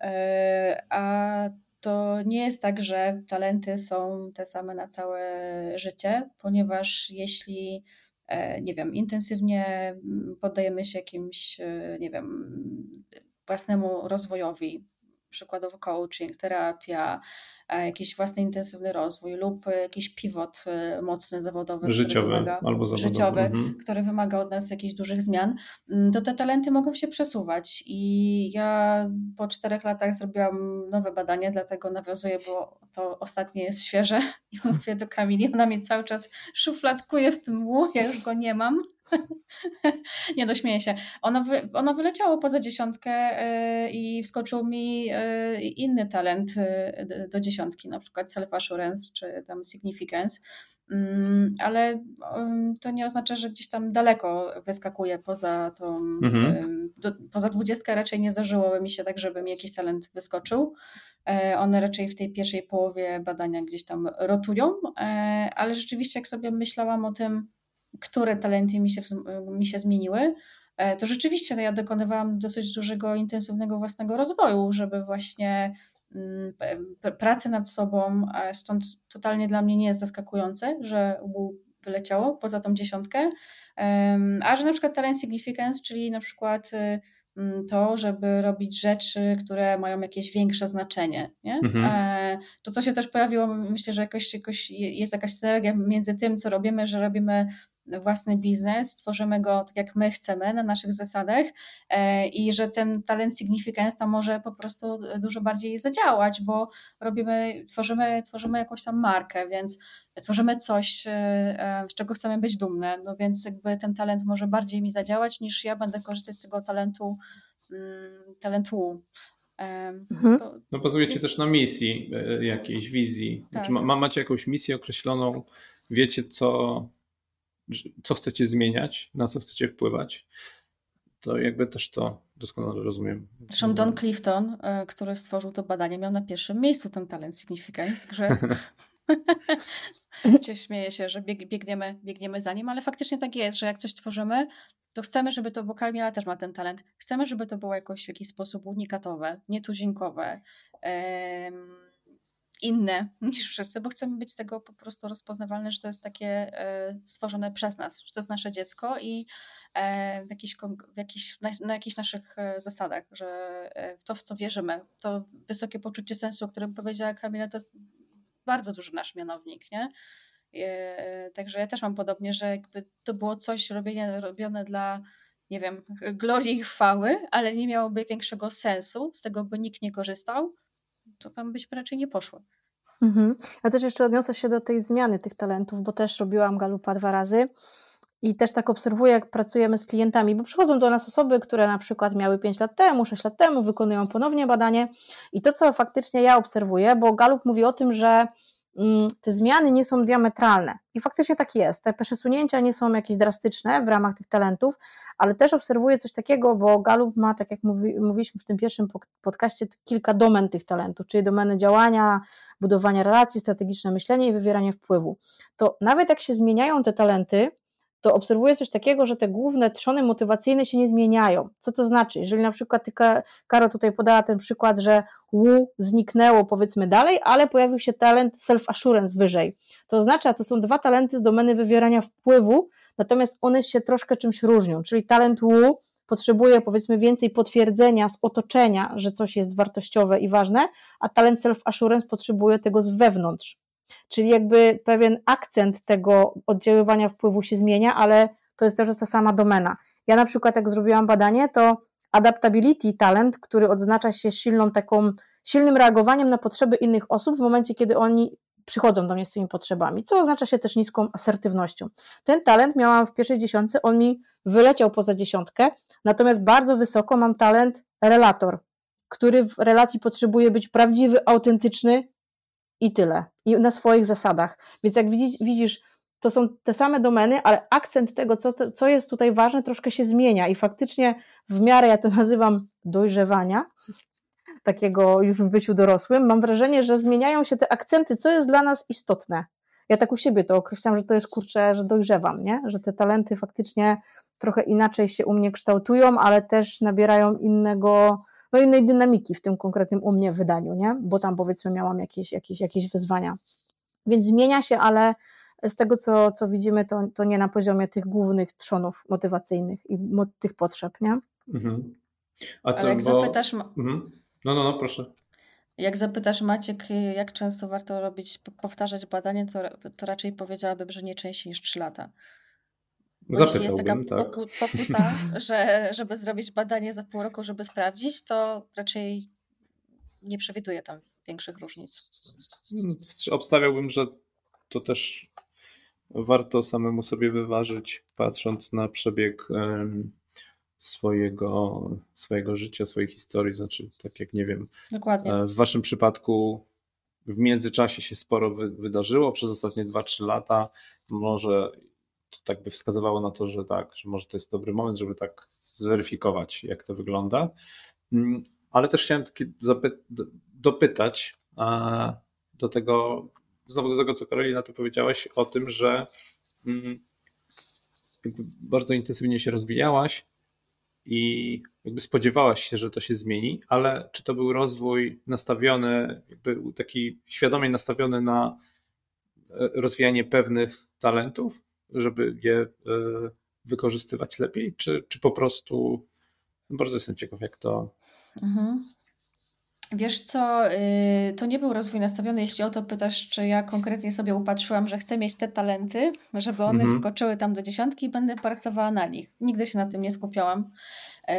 [SPEAKER 4] E, a to nie jest tak, że talenty są te same na całe życie, ponieważ jeśli e, nie wiem, intensywnie mm, poddajemy się jakimś, e, nie wiem, własnemu rozwojowi, przykładowo coaching, terapia, jakiś własny intensywny rozwój lub jakiś pivot mocny zawodowy.
[SPEAKER 1] Życiowy wymaga, albo zawodowy.
[SPEAKER 4] Życiowy, mhm. który wymaga od nas jakichś dużych zmian, mm, to te talenty mogą się przesuwać. I ja po czterech latach zrobiłam nowe badanie, dlatego nawiązuję, bo to ostatnie jest świeże i mówię do Kamili, ona mnie cały czas szufladkuje w tym łuku, ja już go nie mam. nie dośmieję się. Ono, wy, ono wyleciało poza dziesiątkę yy, i wskoczył mi inny talent do dziesiątki, na przykład self-assurance czy tam significance. Mm, ale to nie oznacza, że gdzieś tam daleko wyskakuje poza tą, mhm. do, poza dwudziestkę raczej nie zdarzyłoby mi się tak, żeby mi jakiś talent wyskoczył. E, one raczej w tej pierwszej połowie badania gdzieś tam rotują, e, ale rzeczywiście jak sobie myślałam o tym, które talenty mi się, mi się zmieniły, e, to rzeczywiście no ja dokonywałam dosyć dużego, intensywnego własnego rozwoju, żeby właśnie mm, pracę nad sobą, stąd totalnie dla mnie nie jest zaskakujące, że wyleciało poza tą dziesiątkę, a że na przykład talent significance, czyli na przykład y, mm, to, żeby robić rzeczy, które mają jakieś większe znaczenie. Nie? Mhm. E, to, co się też pojawiło, myślę, że jakoś, jakoś jest jakaś synergia między tym, co robimy, że robimy własny biznes, tworzymy go tak jak my chcemy, na naszych zasadach e, i że ten talent significance tam może po prostu dużo bardziej zadziałać, bo robimy, tworzymy, tworzymy jakąś tam markę, więc tworzymy coś, e, e, z czego chcemy być dumne, no więc jakby ten talent może bardziej mi zadziałać niż ja będę korzystać z tego talentu mm, talentu
[SPEAKER 1] mhm. no bazujecie też na misji jakiejś, wizji. Tak. Znaczy, ma, macie jakąś misję określoną, wiecie co, co chcecie zmieniać, na co chcecie wpływać, to jakby też to doskonale rozumiem.
[SPEAKER 4] Zresztą Don Clifton, e, który stworzył to badanie, miał na pierwszym miejscu ten talent significant, także cię śmieję się, że bieg, biegniemy, biegniemy za nim, ale faktycznie tak jest, że jak coś tworzymy, to chcemy, żeby to, bo Kamila też ma ten talent, chcemy, żeby to było jakoś w jakiś sposób unikatowe, nietuzinkowe, inne niż wszyscy, bo chcemy być z tego po prostu rozpoznawalne, że to jest takie e, stworzone przez nas, że to jest nasze dziecko i e, w, jakiś, w jakiś, na, na jakichś naszych e, zasadach, że to, w co wierzymy, to wysokie poczucie sensu, o którym powiedziała Kamila, to jest bardzo duży nasz mianownik, nie? Także ja też mam podobnie, że jakby to było coś robione, robione dla nie wiem, glorii i chwały, ale nie miałoby większego sensu, z tego by nikt nie korzystał, to tam byśmy raczej nie poszły.
[SPEAKER 3] Mhm. Ja też jeszcze odniosę się do tej zmiany tych talentów, bo też robiłam galupa dwa razy i też tak obserwuję, jak pracujemy z klientami, bo przychodzą do nas osoby, które na przykład miały 5 lat temu, 6 lat temu, wykonują ponownie badanie i to, co faktycznie ja obserwuję, bo Galup mówi o tym, że te zmiany nie są diametralne. I faktycznie tak jest. Te przesunięcia nie są jakieś drastyczne w ramach tych talentów, ale też obserwuję coś takiego, bo Galup ma, tak jak mówi, mówiliśmy w tym pierwszym podcaście, kilka domen tych talentów, czyli domeny działania, budowania relacji, strategiczne myślenie i wywieranie wpływu. To nawet jak się zmieniają te talenty, to obserwuję coś takiego, że te główne trzony motywacyjne się nie zmieniają. Co to znaczy? Jeżeli na przykład ty, Karo tutaj podała ten przykład, że Wu zniknęło powiedzmy dalej, ale pojawił się talent self-assurance wyżej. To oznacza, to są dwa talenty z domeny wywierania wpływu, natomiast one się troszkę czymś różnią, czyli talent Wu potrzebuje powiedzmy więcej potwierdzenia z otoczenia, że coś jest wartościowe i ważne, a talent self-assurance potrzebuje tego z wewnątrz. Czyli jakby pewien akcent tego oddziaływania wpływu się zmienia, ale to jest też ta sama domena. Ja na przykład jak zrobiłam badanie, to adaptability talent, który odznacza się silną taką, silnym reagowaniem na potrzeby innych osób w momencie, kiedy oni przychodzą do mnie z tymi potrzebami, co oznacza się też niską asertywnością. Ten talent miałam w pierwszej dziesiątce, on mi wyleciał poza dziesiątkę, natomiast bardzo wysoko mam talent relator, który w relacji potrzebuje być prawdziwy, autentyczny, i tyle. I na swoich zasadach. Więc jak widzisz, to są te same domeny, ale akcent tego, co, co jest tutaj ważne, troszkę się zmienia i faktycznie w miarę, ja to nazywam dojrzewania, takiego już w byciu dorosłym, mam wrażenie, że zmieniają się te akcenty, co jest dla nas istotne. Ja tak u siebie to określam, że to jest kurczę, że dojrzewam, nie? że te talenty faktycznie trochę inaczej się u mnie kształtują, ale też nabierają innego, no innej dynamiki w tym konkretnym u mnie wydaniu, nie? bo tam powiedzmy miałam jakieś, jakieś, jakieś wyzwania. Więc zmienia się, ale z tego, co, co widzimy, to, to nie na poziomie tych głównych trzonów motywacyjnych i mo tych potrzeb, nie? Mhm.
[SPEAKER 4] A to, ale jak bo... zapytasz...
[SPEAKER 1] Mhm. No, no, no, proszę.
[SPEAKER 4] Jak zapytasz Maciek, jak często warto robić, powtarzać badanie, to, to raczej powiedziałabym, że nie częściej niż 3 lata. Jeśli jest taka tak. pokusa, że żeby zrobić badanie za pół roku, żeby sprawdzić, to raczej nie przewiduję tam większych różnic.
[SPEAKER 1] Obstawiałbym, że to też warto samemu sobie wyważyć, patrząc na przebieg swojego, swojego życia, swojej historii. Znaczy, tak jak nie wiem,
[SPEAKER 4] Dokładnie.
[SPEAKER 1] E, w waszym przypadku w międzyczasie się sporo wy, wydarzyło przez ostatnie 2-3 lata. Może to tak by wskazywało na to, że tak, że może to jest dobry moment, żeby tak zweryfikować, jak to wygląda. Mm, ale też chciałem dopytać do tego, znowu do tego, co Karolina tu powiedziałaś, o tym, że mm, bardzo intensywnie się rozwijałaś i jakby spodziewałaś się, że to się zmieni, ale czy to był rozwój nastawiony, jakby taki świadomie nastawiony na e, rozwijanie pewnych talentów, żeby je e, wykorzystywać lepiej, czy, czy po prostu bardzo jestem ciekaw, jak to. Mhm.
[SPEAKER 4] Wiesz co, y, to nie był rozwój nastawiony, jeśli o to pytasz, czy ja konkretnie sobie upatrzyłam, że chcę mieć te talenty, żeby one mhm. wskoczyły tam do dziesiątki i będę pracowała na nich. Nigdy się na tym nie skupiałam. Y,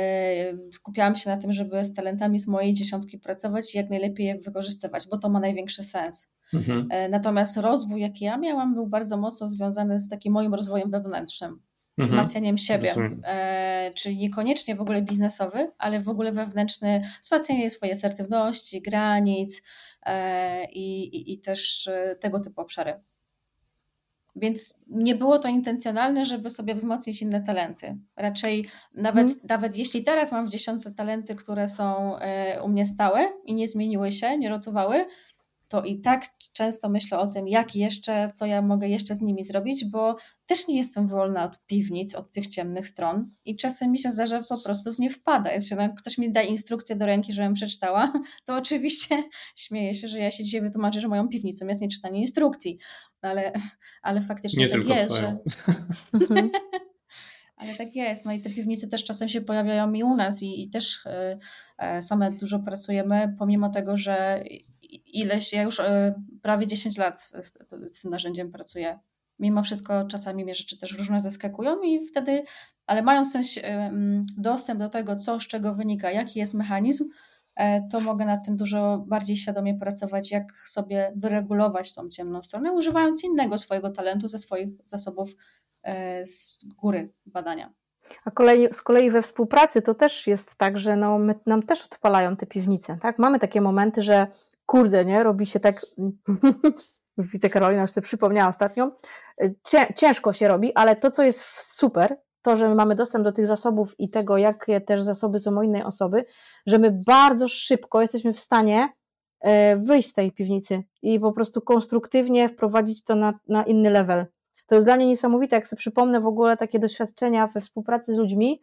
[SPEAKER 4] skupiałam się na tym, żeby z talentami z mojej dziesiątki pracować i jak najlepiej je wykorzystywać, bo to ma największy sens. Mhm. Y, natomiast rozwój, jaki ja miałam, był bardzo mocno związany z takim moim rozwojem wewnętrznym mhm. wzmacnianiem siebie. E, czyli niekoniecznie w ogóle biznesowy, ale w ogóle wewnętrzny, wzmacnianie swojej asertywności, granic e, i, i, też e, tego typu obszary. Więc nie było to intencjonalne, żeby sobie wzmocnić inne talenty. Raczej nawet, hmm. nawet jeśli teraz mam w dziesiątce talenty, które są e, u mnie stałe i nie zmieniły się, nie rotowały, to i tak często myślę o tym, jak jeszcze, co ja mogę jeszcze z nimi zrobić, bo też nie jestem wolna od piwnic, od tych ciemnych stron i czasem mi się zdarza po prostu w nie wpada. Jeśli ktoś mi da instrukcję do ręki, żebym przeczytała, to oczywiście śmieję się, że ja się dzisiaj wytłumaczę, że moją piwnicą jest nieczytanie instrukcji, ale, ale faktycznie
[SPEAKER 1] nie
[SPEAKER 4] tak
[SPEAKER 1] jest,
[SPEAKER 4] że... Ale tak jest. No i te piwnice też czasem się pojawiają i u nas i, i też y, same dużo pracujemy, pomimo tego, że ileś, ja już e, prawie 10 lat z, z tym narzędziem pracuję. Mimo wszystko czasami mnie rzeczy też różne zaskakują i wtedy, ale mając ten dostęp do tego, co z czego wynika, jaki jest mechanizm, e, to mogę nad tym dużo bardziej świadomie pracować, jak sobie wyregulować tą ciemną stronę, używając innego swojego talentu ze swoich zasobów e, z góry badania.
[SPEAKER 3] A kolei, z kolei we współpracy to też jest tak, że no, my, nam też odpalają te piwnice. Tak? Mamy takie momenty, że kurde, nie, robi się tak, widzę Karolina już sobie przypomniała ostatnio, ciężko się robi, ale to, co jest super, to, że my mamy dostęp do tych zasobów i tego, jakie też zasoby są u innej osoby, że my bardzo szybko jesteśmy w stanie e, wyjść z tej piwnicy i po prostu konstruktywnie wprowadzić to na, na inny level. To jest dla mnie niesamowite, jak sobie przypomnę w ogóle takie doświadczenia we współpracy z ludźmi,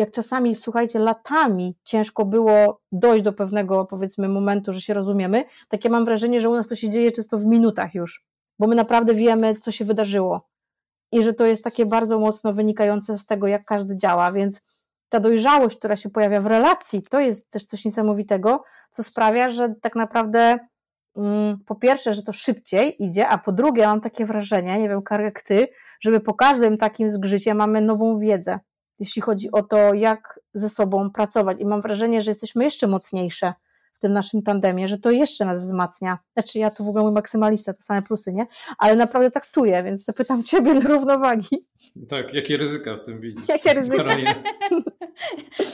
[SPEAKER 3] jak czasami, słuchajcie, latami ciężko było dojść do pewnego, powiedzmy, momentu, że się rozumiemy, takie mam wrażenie, że u nas to się dzieje czysto w minutach już, bo my naprawdę wiemy, co się wydarzyło. I że to jest takie bardzo mocno wynikające z tego, jak każdy działa, więc ta dojrzałość, która się pojawia w relacji, to jest też coś niesamowitego, co sprawia, że tak naprawdę mm, po pierwsze, że to szybciej idzie, a po drugie mam takie wrażenie, nie wiem, Karek, ty, żeby po każdym takim zgrzycie mamy nową wiedzę jeśli chodzi o to, jak ze sobą pracować. I mam wrażenie, że jesteśmy jeszcze mocniejsze tym naszym tandemie, że to jeszcze nas wzmacnia. Znaczy, ja to w ogóle mój maksymalista, to same plusy, nie? Ale naprawdę tak czuję, więc zapytam Ciebie dla równowagi.
[SPEAKER 1] Tak, jakie ryzyka w tym widzisz?
[SPEAKER 3] Jakie ryzyka?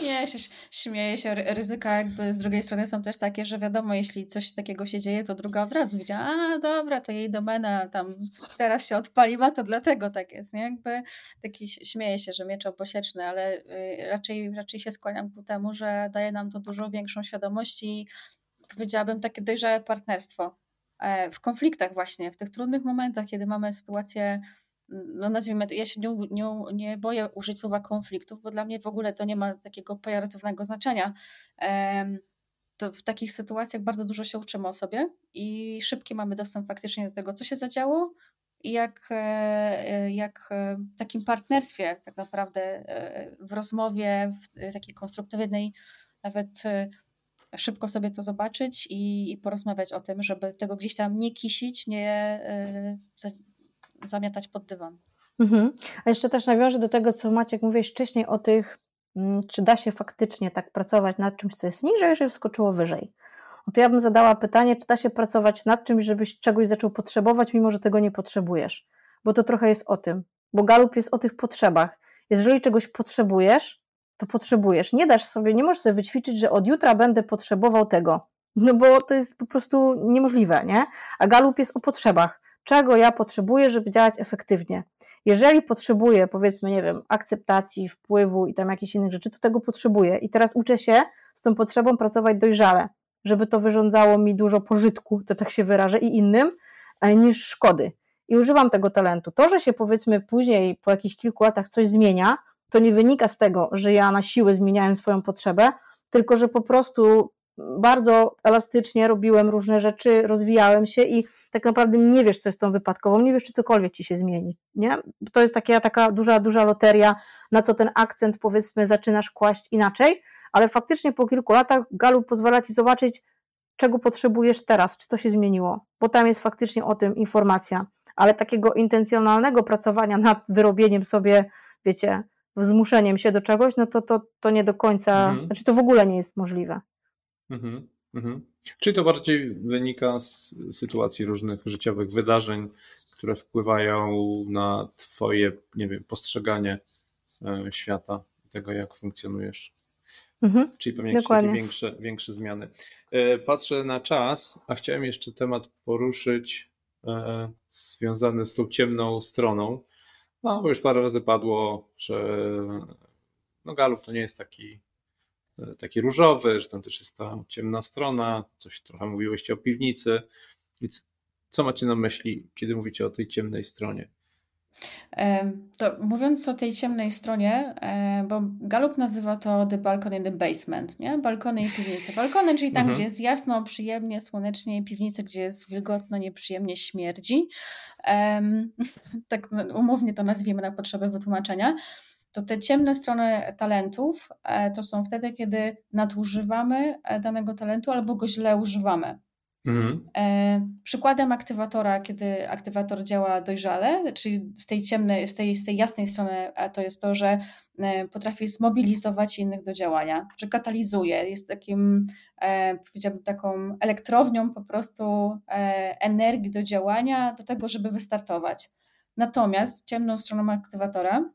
[SPEAKER 4] Nie, się, śmieję się. Ryzyka jakby z drugiej strony są też takie, że wiadomo, jeśli coś takiego się dzieje, to druga od razu widzi, a dobra, to jej domena tam teraz się odpaliła, to dlatego tak jest, nie? Jakby taki śmieję się, że miecz obosieczny, ale y, raczej, raczej się skłaniam ku temu, że daje nam to dużo większą świadomość i powiedziałabym takie dojrzałe partnerstwo e, w konfliktach właśnie, w tych trudnych momentach, kiedy mamy sytuację no nazwijmy to, ja się nie, nie, nie boję użyć słowa konfliktów, bo dla mnie w ogóle to nie ma takiego pejoratywnego znaczenia. To w takich sytuacjach bardzo dużo się uczymy o sobie i szybki mamy dostęp faktycznie do tego, co się zadziało i jak, e, jak w takim partnerstwie tak naprawdę e, w rozmowie, w takiej konstruktywnej nawet szybko sobie to zobaczyć i, i porozmawiać o tym, żeby tego gdzieś tam nie kisić, nie y, zamiatać pod dywan.
[SPEAKER 3] Mhm. A jeszcze też nawiążę do tego, co Maciek mówiłeś wcześniej o tych, mm, czy da się faktycznie tak pracować nad czymś, co jest niżej, żeby wskoczyło wyżej. No to ja bym zadała pytanie, czy da się pracować nad czymś, żebyś czegoś zaczął potrzebować, mimo że tego nie potrzebujesz. Bo to trochę jest o tym. Bo galup jest o tych potrzebach. Jeżeli czegoś potrzebujesz, to potrzebujesz. Nie dasz sobie, nie możesz sobie wyćwiczyć, że od jutra będę potrzebował tego. No bo to jest po prostu niemożliwe, nie? A galup jest o potrzebach. Czego ja potrzebuję, żeby działać efektywnie? Jeżeli potrzebuję, powiedzmy, nie wiem, akceptacji, wpływu i tam jakichś innych rzeczy, to tego potrzebuję. I teraz uczę się z tą potrzebą pracować dojrzale, żeby to wyrządzało mi dużo pożytku, to tak się wyrażę, i innym, e, niż szkody. I używam tego talentu. To, że się powiedzmy później, po jakichś kilku latach coś zmienia, to nie wynika z tego, że ja na siłę zmieniałem swoją potrzebę, tylko że po prostu bardzo elastycznie robiłem różne rzeczy, rozwijałem się i tak naprawdę nie wiesz, co jest tą wypadkową, nie wiesz, czy cokolwiek ci się zmieni. Nie? To jest taka, taka duża, duża loteria, na co ten akcent powiedzmy zaczynasz kłaść inaczej, ale faktycznie po kilku latach Galu pozwala ci zobaczyć, czego potrzebujesz teraz, czy to się zmieniło, bo tam jest faktycznie o tym informacja, ale takiego intencjonalnego pracowania nad wyrobieniem sobie, wiecie, zmuszeniem się do czegoś, no to, to, to nie do końca, mhm. znaczy to w ogóle nie jest możliwe.
[SPEAKER 1] Mhm, mhm. Czyli to bardziej wynika z sytuacji różnych życiowych wydarzeń, które wpływają na Twoje, nie wiem, postrzeganie e, świata, tego jak funkcjonujesz. Mhm, Czyli pewnie jakieś takie większe, większe zmiany. E, patrzę na czas, a chciałem jeszcze temat poruszyć e, związany z tą ciemną stroną. No, bo już parę razy padło, że no, Galup to nie jest taki taki różowy, że tam też jest ta ciemna strona, coś trochę mówiłyście o piwnicy. Więc co macie na myśli, kiedy mówicie o tej ciemnej stronie?
[SPEAKER 4] To mówiąc o tej ciemnej stronie, bo Galup nazywa to the balcony in the basement, nie? Balkony i piwnice. Balkony, czyli tam, mhm. gdzie jest jasno, przyjemnie, słonecznie, piwnice, gdzie jest wilgotno, nieprzyjemnie, śmierdzi. Um, tak umownie to nazwijmy na potrzeby wytłumaczenia to te ciemne strony talentów e, to są wtedy, kiedy nadużywamy e, danego talentu albo go źle używamy. Mhm. E, przykładem aktywatora, kiedy aktywator działa dojrzale, czyli z tej ciemnej, z tej, z tej jasnej strony, to jest to, że potrafi zmobilizować innych do działania, że katalizuje, jest takim, powiedziałabym, taką elektrownią po prostu energii do działania, do tego, żeby wystartować. Natomiast ciemną stroną aktywatora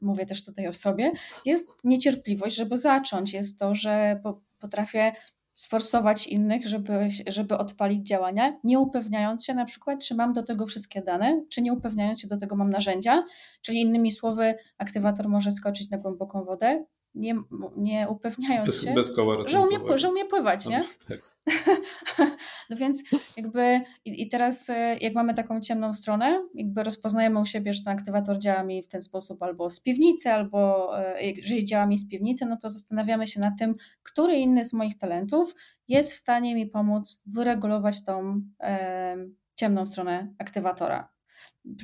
[SPEAKER 4] mówię też tutaj o sobie, jest niecierpliwość, żeby zacząć. Jest to, że potrafię sforsować innych, żeby, żeby odpalić działania, nie upewniając się na przykład, czy mam do tego wszystkie dane, czy nie upewniając się do tego mam narzędzia, czyli innymi słowy, aktywator może skoczyć na głęboką wodę, nie, nie upewniając bez, się,
[SPEAKER 1] bez
[SPEAKER 4] że, umie, że umie pływać, nie? Tak. no więc jakby i, i, teraz e, jak mamy taką ciemną stronę, jakby rozpoznajemy u siebie, że ten aktywator działa mi w ten sposób albo z piwnicy, albo e, jeżeli działa mi z piwnicy, no to zastanawiamy się nad tym, który inny z moich talentów jest w stanie mi pomóc wyregulować tą e, ciemną stronę aktywatora.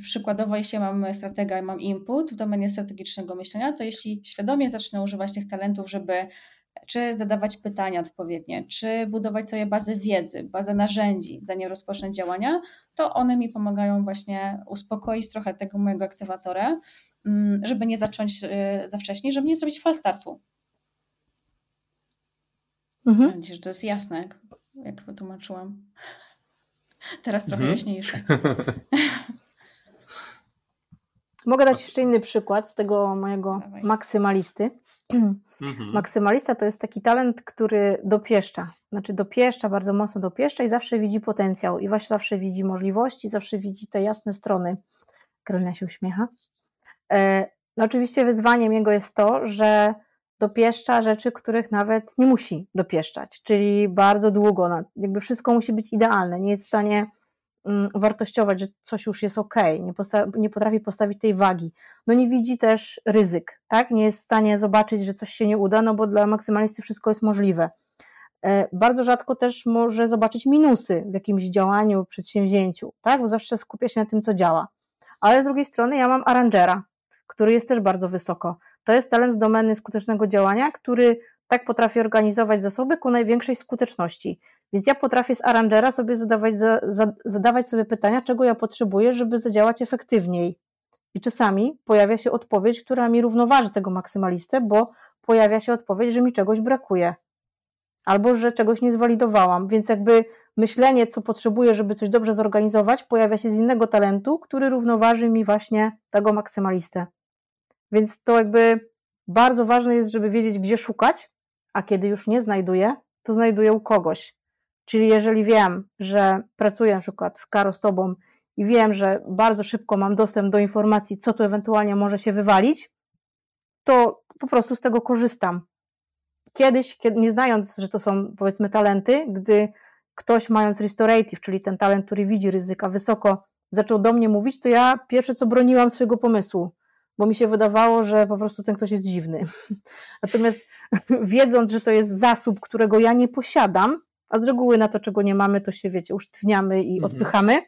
[SPEAKER 4] Przykładowo, jeśli mam strategię, mam input w domenie strategicznego myślenia, to jeśli świadomie zacznę używać tych talentów, żeby czy zadawać pytania odpowiednie, czy budować sobie bazę wiedzy, bazę narzędzi, zanim rozpocznę działania, to one mi pomagają właśnie uspokoić trochę tego mojego aktywatora, mm, żeby nie zacząć y, za wcześnie, żeby nie zrobić fal startu. Mhm. Mam nadzieję, że to jest jasne, jak, jak wytłumaczyłam. Teraz trochę mhm. jaśniejsze.
[SPEAKER 3] Mogę dać jeszcze inny przykład z tego mojego Dawaj. maksymalisty. Mhm. Maksymalista to jest taki talent, który dopieszcza. Znaczy dopieszcza, bardzo mocno dopieszcza i zawsze widzi potencjał i właśnie zawsze widzi możliwości, zawsze widzi te jasne strony. Karolina się uśmiecha. E, no oczywiście wyzwaniem jego jest to, że dopieszcza rzeczy, których nawet nie musi dopieszczać, czyli bardzo długo, jakby wszystko musi być idealne, nie jest w stanie wartościować, że coś już jest ok, nie, nie potrafi postawić tej wagi. No nie widzi też ryzyk, tak? Nie jest w stanie zobaczyć, że coś się nie uda, no bo dla maksymalisty wszystko jest możliwe. E, bardzo rzadko też może zobaczyć minusy w jakimś działaniu, przedsięwzięciu, tak? Bo zawsze skupia się na tym, co działa. Ale z drugiej strony ja mam arrangera, który jest też bardzo wysoko. To jest talent z domeny skutecznego działania, który tak potrafię organizować zasoby ku największej skuteczności. Więc ja potrafię z arrangera sobie zadawać, za, za, zadawać sobie pytania, czego ja potrzebuję, żeby zadziałać efektywniej. I czasami pojawia się odpowiedź, która mi równoważy tego maksymalistę, bo pojawia się odpowiedź, że mi czegoś brakuje. Albo że czegoś nie zwalidowałam. Więc jakby myślenie, co potrzebuję, żeby coś dobrze zorganizować, pojawia się z innego talentu, który równoważy mi właśnie tego maksymalistę. Więc to jakby bardzo ważne jest, żeby wiedzieć, gdzie szukać, a kiedy już nie znajduję, to znajduję u kogoś. Czyli jeżeli wiem, że pracuję na przykład z Karo z Tobą i wiem, że bardzo szybko mam dostęp do informacji, co tu ewentualnie może się wywalić, to po prostu z tego korzystam. Kiedyś, kiedy, nie znając, że to są powiedzmy talenty, gdy ktoś mając restorative, czyli ten talent, który widzi ryzyka wysoko, zaczął do mnie mówić, to ja pierwsze co broniłam swojego pomysłu, bo mi się wydawało, że po prostu ten ktoś jest dziwny. Natomiast wiedząc, że to jest zasób, którego ja nie posiadam, a z reguły na to, czego nie mamy, to się, wiecie, usztywniamy i mhm. odpychamy,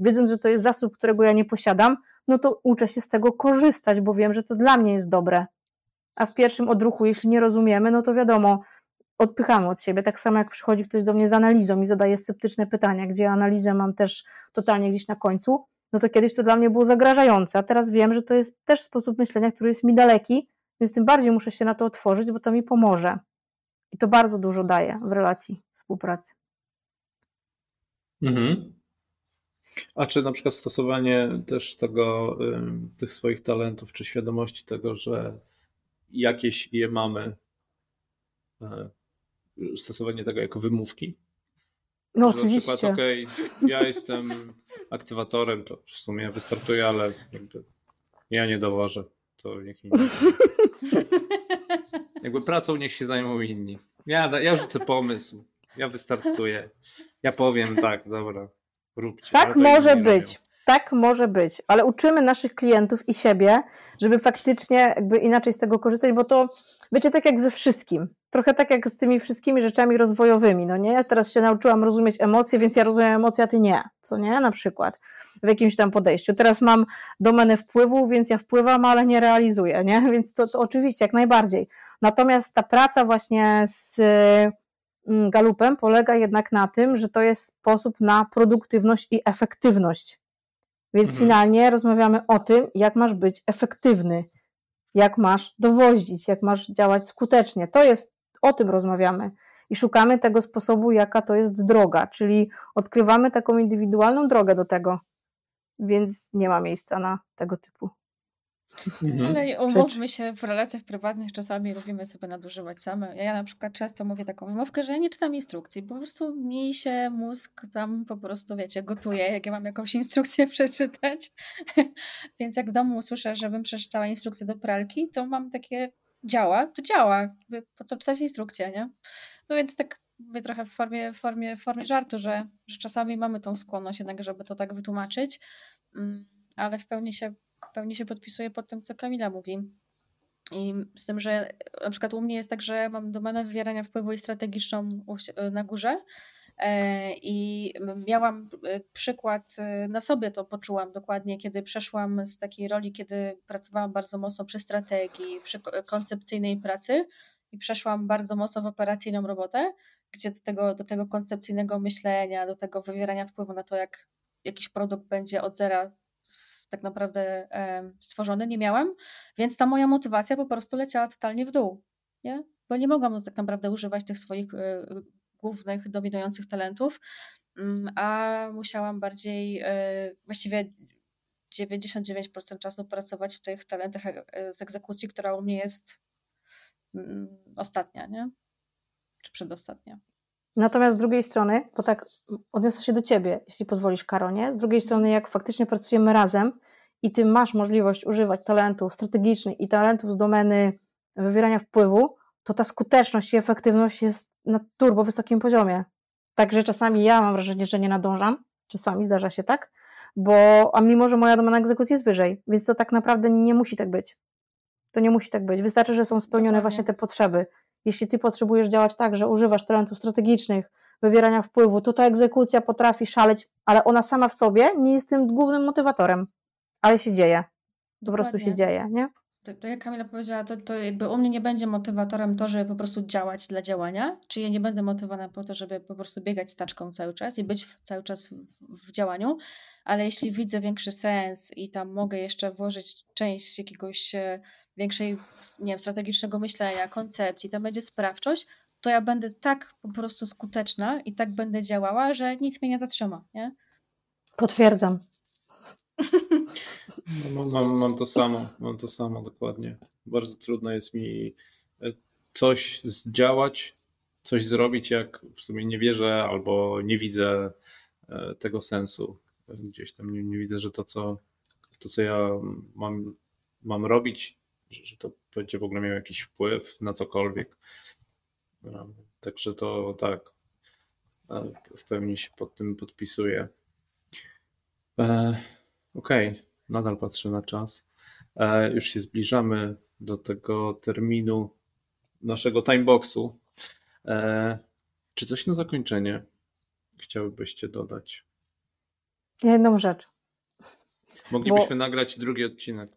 [SPEAKER 3] wiedząc, że to jest zasób, którego ja nie posiadam, no to uczę się z tego korzystać, bo wiem, że to dla mnie jest dobre. A w pierwszym odruchu, jeśli nie rozumiemy, no to wiadomo, odpychamy od siebie. Tak samo jak przychodzi ktoś do mnie z analizą i zadaje sceptyczne pytania, gdzie analizę mam też totalnie gdzieś na końcu, no to kiedyś to dla mnie było zagrażające, a teraz wiem, że to jest też sposób myślenia, który jest mi daleki, więc tym bardziej muszę się na to otworzyć, bo to mi pomoże. I to bardzo dużo daje w relacji współpracy.
[SPEAKER 1] Mhm. A czy na przykład stosowanie też tego, tych swoich talentów, czy świadomości tego, że jakieś je mamy, e, stosowanie tego jako wymówki?
[SPEAKER 3] No że oczywiście.
[SPEAKER 1] Na przykład, okej, okay, ja jestem aktywatorem, to w sumie wystartuje, ale jakby ja nie dołożę, to niech inni. jakby pracą niech się zajmą inni. Ja, ja rzucę pomysł, ja wystartuję, ja powiem tak, dobra, róbcie.
[SPEAKER 3] Tak może być. Robią. Tak może być, ale uczymy naszych klientów i siebie, żeby faktycznie jakby inaczej z tego korzystać, bo to wiecie tak jak ze wszystkim. Trochę tak jak z tymi wszystkimi rzeczami rozwojowymi, no nie? Ja teraz się nauczyłam rozumieć emocje, więc ja rozumiem emocje, a ty nie. Co nie? Na przykład w jakimś tam podejściu. Teraz mam domenę wpływu, więc ja wpływam, ale nie realizuję, nie? Więc to, to oczywiście jak najbardziej. Natomiast ta praca właśnie z mm, galupem polega jednak na tym, że to jest sposób na produktywność i efektywność więc mhm. finalnie rozmawiamy o tym, jak masz być efektywny, jak masz dowozić, jak masz działać skutecznie. To jest, o tym rozmawiamy. I szukamy tego sposobu, jaka to jest droga, czyli odkrywamy taką indywidualną drogę do tego, więc nie ma miejsca na tego typu
[SPEAKER 4] Mhm. Ale umówmy się, w relacjach prywatnych czasami lubimy sobie nadużywać same. Ja na przykład często mówię taką wymówkę, że ja nie czytam instrukcji, po prostu mi się mózg tam po prostu, wiecie, gotuje, jak ja mam jakąś instrukcję przeczytać. Więc jak w domu usłyszę, żebym przeczytała instrukcję do pralki, to mam takie, działa, to działa. Po co czytać instrukcję, nie? No więc tak mówię trochę w formie, w formie, w formie żartu, że, że czasami mamy tą skłonność jednak, żeby to tak wytłumaczyć, mm, ale w pełni się w pełni się podpisuję pod tym, co Kamila mówi. I z tym, że na przykład u mnie jest tak, że mam domenę wywierania wpływu i strategiczną na górze. E, I miałam e, przykład e, na sobie, to poczułam dokładnie, kiedy przeszłam z takiej roli, kiedy pracowałam bardzo mocno przy strategii, przy koncepcyjnej pracy i przeszłam bardzo mocno w operacyjną robotę, gdzie do tego, do tego koncepcyjnego myślenia, do tego wywierania wpływu na to, jak jakiś produkt będzie od zera tak naprawdę stworzony, nie miałam, więc ta moja motywacja po prostu leciała totalnie w dół, nie? Bo nie mogłam tak naprawdę używać tych swoich e, głównych, dominujących talentów, mm, a musiałam bardziej, e, właściwie 99% czasu pracować w tych talentach e, z egzekucji, która u mnie jest mm, ostatnia, nie? Czy przedostatnia.
[SPEAKER 3] Natomiast z drugiej strony, bo tak odniosę się do ciebie, jeśli pozwolisz, Karonie, z drugiej strony, jak faktycznie pracujemy razem i ty masz możliwość używać talentów strategicznych i talentów z domeny wywierania wpływu, to ta skuteczność i efektywność jest na turbo wysokim poziomie. Także czasami ja mam wrażenie, że nie nadążam, czasami zdarza się tak, bo, a mimo, że moja domena egzekucji jest wyżej, więc to tak naprawdę nie musi tak być. To nie musi tak być. Wystarczy, że są spełnione właśnie te potrzeby jeśli ty potrzebujesz działać tak, że używasz talentów strategicznych, wywierania wpływu, to ta egzekucja potrafi szaleć, ale ona sama w sobie nie jest tym głównym motywatorem. Ale się dzieje. Po prostu się dzieje, nie?
[SPEAKER 4] to jak Kamila powiedziała, to, to jakby u mnie nie będzie motywatorem to, żeby po prostu działać dla działania, czy ja nie będę motywowana po to, żeby po prostu biegać staczką cały czas i być w, cały czas w, w, działaniu, ale jeśli widzę większy sens i tam mogę jeszcze włożyć część jakiegoś e, większej, nie wiem, strategicznego myślenia, koncepcji, tam będzie sprawczość, to ja będę tak po prostu skuteczna i tak będę działała, że nic mnie nie zatrzyma, nie?
[SPEAKER 3] Potwierdzam.
[SPEAKER 1] No, mam, mam to samo, mam to samo dokładnie. Bardzo trudno jest mi e, coś zdziałać, coś zrobić, jak w sumie nie wierzę albo nie widzę e, tego sensu. Gdzieś tam nie, nie widzę, że to co, to, co ja mam, mam robić, że, że to będzie w ogóle miało jakiś wpływ na cokolwiek. Także to tak, e, w pełni się pod tym podpisuję. Okej, okay. nadal patrzę na czas. E, już się zbliżamy do tego terminu naszego timeboxu. E, czy coś na zakończenie chciałybyście dodać?
[SPEAKER 3] Jedną rzecz.
[SPEAKER 1] Moglibyśmy bo... nagrać drugi odcinek,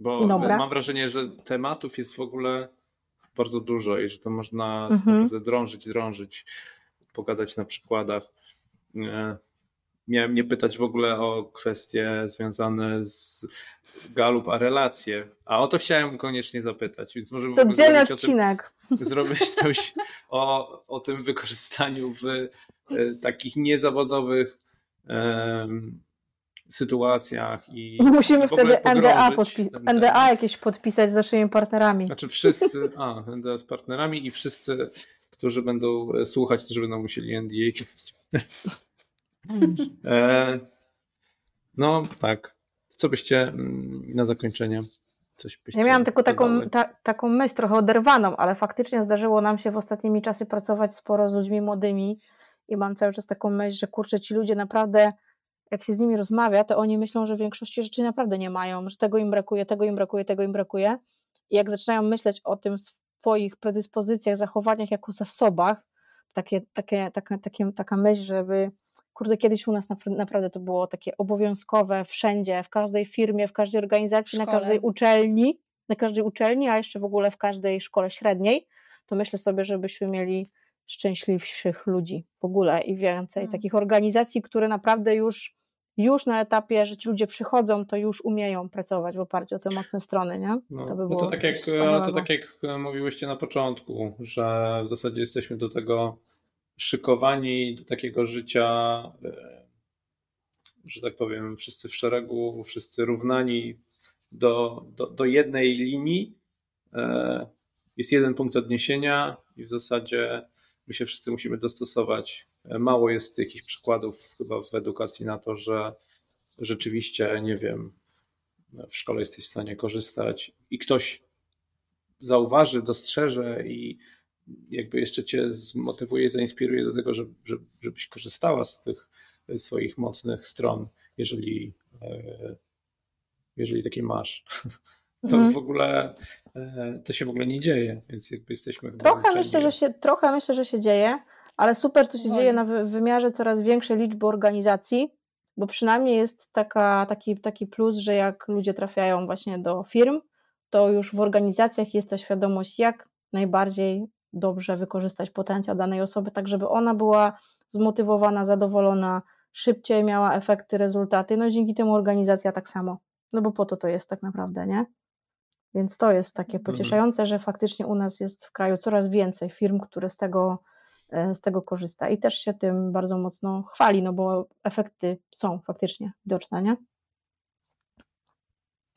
[SPEAKER 1] bo Dobra. mam wrażenie, że tematów jest w ogóle bardzo dużo i że to można mhm. naprawdę drążyć, drążyć, pogadać na przykładach. Miałem nie pytać w ogóle o kwestie związane z Galup, a relacje. A o to chciałem koniecznie zapytać, więc może
[SPEAKER 3] to dzielny odcinek.
[SPEAKER 1] Tym, zrobić coś o, o tym wykorzystaniu w e, takich niezawodowych sytuacjach i
[SPEAKER 3] musimy wtedy NDA, NDA jakieś podpisać z naszymi partnerami.
[SPEAKER 1] Znaczy wszyscy, a NDA z partnerami i wszyscy, którzy będą słuchać, też będą musieli NDA. E, no tak. Co byście mm, na zakończenie? Coś byście
[SPEAKER 3] ja miałam tylko taką, ta, taką myśl trochę oderwaną, ale faktycznie zdarzyło nam się w ostatnimi czasy pracować sporo z ludźmi młodymi i mam cały czas taką myśl, że kurczę, ci ludzie naprawdę, jak się z nimi rozmawia, to oni myślą, że większości rzeczy naprawdę nie mają, że tego im brakuje, tego im brakuje, tego im brakuje. I jak zaczynają myśleć o tym swoich predyspozycjach, zachowaniach jako zasobach, takie, takie, taka, takie, taka myśl, żeby kurde, kiedyś u nas naprawdę to było takie obowiązkowe wszędzie, w każdej firmie, w każdej organizacji, na każdej uczelni, na każdej uczelni, a jeszcze w ogóle w każdej szkole średniej, to myślę sobie, żebyśmy mieli szczęśliwszych ludzi w ogóle i więcej hmm. takich organizacji, które naprawdę już już na etapie, że ci ludzie przychodzą, to już umieją pracować w oparciu o te mocne strony, nie?
[SPEAKER 1] No, to, by było no to, tak jak, to tak jak mówiłyście na początku, że w zasadzie jesteśmy do tego szykowani do takiego życia, e, że tak powiem, wszyscy w szeregu, wszyscy równani do, do, do jednej linii. E, jest jeden punkt odniesienia i w zasadzie my się wszyscy musimy dostosować. Mało jest jakichś przykładów chyba w edukacji na to, że rzeczywiście, nie wiem, w szkole jesteś w stanie korzystać i ktoś zauważy, dostrzeże i jakby jeszcze cię zmotywuje, zainspiruje do tego, żeby, żebyś korzystała z tych swoich mocnych stron, jeżeli, e, jeżeli takie masz. To mhm. w ogóle e, to się w ogóle nie dzieje, więc jakby jesteśmy
[SPEAKER 3] trochę myślę, że się Trochę myślę, że się dzieje, ale super, to się dzieje na wymiarze coraz większej liczby organizacji, bo przynajmniej jest taka, taki, taki plus, że jak ludzie trafiają właśnie do firm, to już w organizacjach jest ta świadomość, jak najbardziej dobrze wykorzystać potencjał danej osoby, tak żeby ona była zmotywowana, zadowolona, szybciej miała efekty, rezultaty. No i dzięki temu organizacja tak samo. No bo po to to jest tak naprawdę, nie? Więc to jest takie mhm. pocieszające, że faktycznie u nas jest w kraju coraz więcej firm, które z tego, z tego korzysta i też się tym bardzo mocno chwali, no bo efekty są faktycznie widoczne, nie?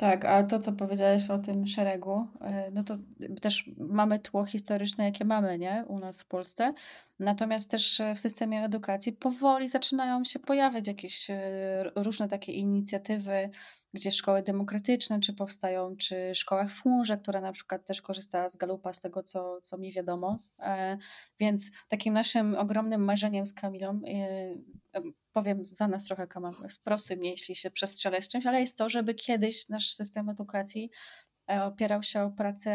[SPEAKER 4] Tak, a to, co powiedziałeś o tym szeregu, e, no to też mamy tło historyczne, jakie mamy, nie, u nas w Polsce. Natomiast też e, w systemie edukacji powoli zaczynają się pojawiać jakieś e, różne takie inicjatywy, gdzie szkoły demokratyczne czy powstają, czy szkoła w chmurze, która na przykład też korzysta z Galupa, z tego co, co mi wiadomo. Więc takim naszym ogromnym marzeniem z Kamilą powiem za nas trochę, Kama, sprostuj mnie, jeśli się przestrzelę z czymś, ale jest to, żeby kiedyś nasz system edukacji e, opierał się o pracę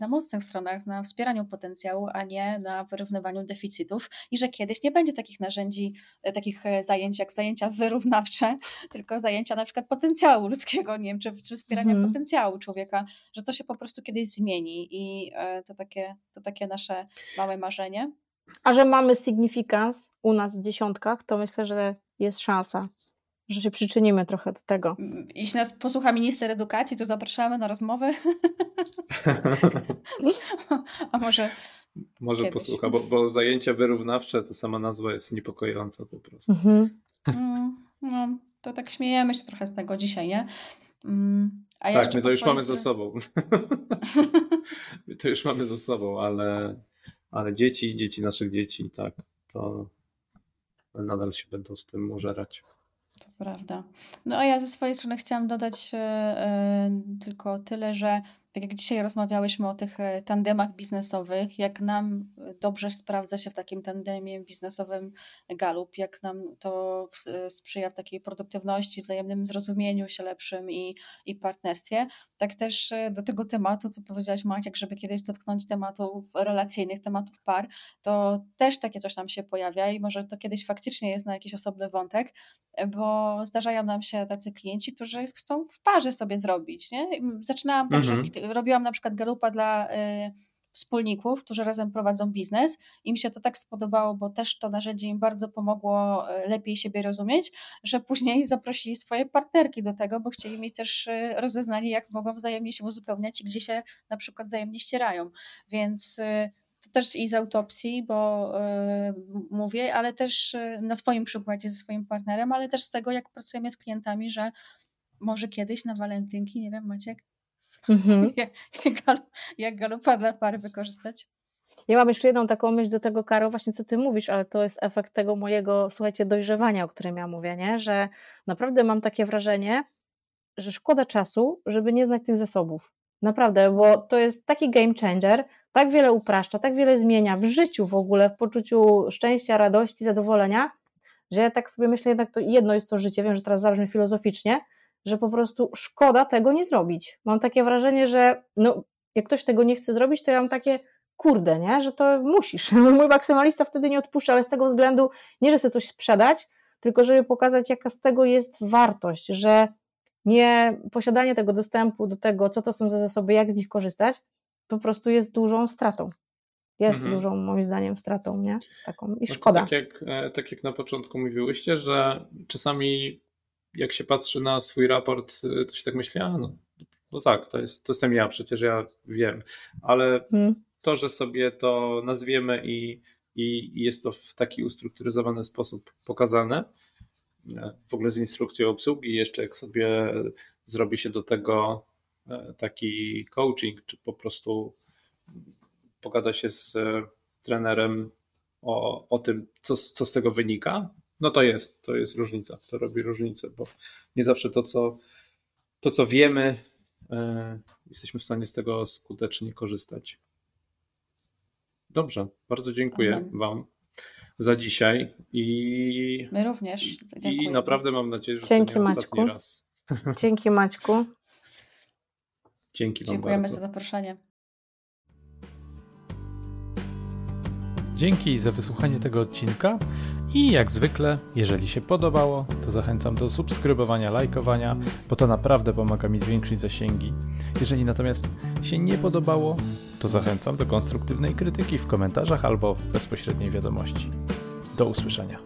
[SPEAKER 4] na mocnych stronach, na wspieraniu potencjału, a nie na wyrównywaniu deficytów i że kiedyś nie będzie takich narzędzi, e, takich e, zajęć jak zajęcia wyrównawcze, tylko zajęcia na przykład potencjału ludzkiego, nie wiem, czy, czy wspierania mhm. potencjału człowieka, że to się po prostu kiedyś zmieni i to takie, to takie nasze małe marzenie.
[SPEAKER 3] A że mamy significance u nas w dziesiątkach, to myślę, że jest szansa że się przyczynimy trochę do tego.
[SPEAKER 4] Jeśli nas posłucha minister edukacji, to zapraszamy na rozmowę. A może.
[SPEAKER 1] Może kiedyś. posłucha, bo, bo, zajęcia wyrównawcze to sama nazwa jest niepokojąca po prostu. Mhm.
[SPEAKER 4] Mm, no, to tak śmiejemy się trochę z tego dzisiaj, nie?
[SPEAKER 1] Mm, a tak, my to już mamy ze sobą. my to już mamy ze sobą, ale, ale dzieci, dzieci naszych dzieci, tak, to nadal się będą z tym użerać.
[SPEAKER 4] To prawda. No a ja ze swojej strony chciałam dodać yy, tylko tyle, że tak jak dzisiaj rozmawiałyśmy o tych e, tandemach biznesowych, jak nam dobrze sprawdza się w takim tandemie biznesowym Galup, jak nam to sprzyja w takiej produktywności, wzajemnym zrozumieniu się lepszym i, i partnerstwie, tak też e, do tego tematu, co powiedziałaś Maciek, żeby kiedyś dotknąć tematów relacyjnych, tematów par, to też takie coś nam się pojawia i może to kiedyś faktycznie jest na jakiś osobny wątek, bo zdarzają nam się tacy klienci, którzy chcą w parze sobie zrobić, nie? Zaczynałam tak, mhm. że robiłam na przykład galupa dla y, wspólników, którzy razem prowadzą biznes. Im się to tak spodobało, bo też to narzędzie im bardzo pomogło y, lepiej siebie rozumieć, że później zaprosili swoje partnerki do tego, bo chcieli mieć też y, rozeznanie, jak mogą wzajemnie się uzupełniać i gdzie się na przykład wzajemnie ścierają. Więc to też i z autopsji, bo mówię, ale też na swoim przykładzie ze swoim partnerem, ale też z tego, jak pracujemy z klientami, że może kiedyś na walentynki, nie wiem, Maciek, Mhm. jak, jak galupa dla pary wykorzystać.
[SPEAKER 3] Ja mam jeszcze jedną taką myśl do tego, Karo, właśnie co ty mówisz, ale to jest efekt tego mojego, słuchajcie, dojrzewania, o którym ja mówię, nie? że naprawdę mam takie wrażenie, że szkoda czasu, żeby nie znać tych zasobów. Naprawdę, bo to jest taki game changer, tak wiele upraszcza, tak wiele zmienia w życiu w ogóle, w poczuciu szczęścia, radości, zadowolenia, że ja tak sobie myślę, jednak to jedno jest to życie, wiem, że teraz zabrzmi filozoficznie, że po prostu szkoda tego nie zrobić. Mam takie wrażenie, że no, jak ktoś tego nie chce zrobić, to ja mam takie kurde, nie? że to musisz. Mój maksymalista wtedy nie odpuszcza, ale z tego względu nie, że chcę coś sprzedać, tylko żeby pokazać, jaka z tego jest wartość, że nie posiadanie tego dostępu do tego, co to są za zasoby, jak z nich korzystać, po prostu jest dużą stratą. Jest mhm. dużą, moim zdaniem, stratą, nie? Taką i no szkoda.
[SPEAKER 1] tak, jak, e, tak jak na początku mówiłyście, że czasami jak się patrzy na swój raport, y, to się tak myśli, a no, no tak, to, jest, to jestem ja, przecież ja wiem, ale hmm. to, że sobie to nazwiemy i, i, i jest to w taki ustrukturyzowany sposób pokazane, e, w ogóle z instrukcją obsługi, jeszcze jak sobie zrobi się do tego e, taki coaching, czy po prostu pogada się z e, trenerem o, o tym, co, co z tego wynika, no to jest, to jest różnica, to robi różnicę, bo nie zawsze to, co, to, co wiemy, e, jesteśmy w stanie z tego skutecznie korzystać. Dobrze, bardzo dziękuję Amen. Wam za dzisiaj i
[SPEAKER 4] my również.
[SPEAKER 1] Dziękuję. I naprawdę mam nadzieję, że Dzięki, to nie Maćku. ostatni raz.
[SPEAKER 3] Dzięki Maćku.
[SPEAKER 1] Dzięki
[SPEAKER 4] Wam
[SPEAKER 1] Dziękujemy
[SPEAKER 4] bardzo. za zaproszenie.
[SPEAKER 2] Dzięki za wysłuchanie tego odcinka i jak zwykle, jeżeli się podobało, to zachęcam do subskrybowania, lajkowania, bo to naprawdę pomaga mi zwiększyć zasięgi. Jeżeli natomiast się nie podobało, to zachęcam do konstruktywnej krytyki w komentarzach albo w bezpośredniej wiadomości. Do usłyszenia.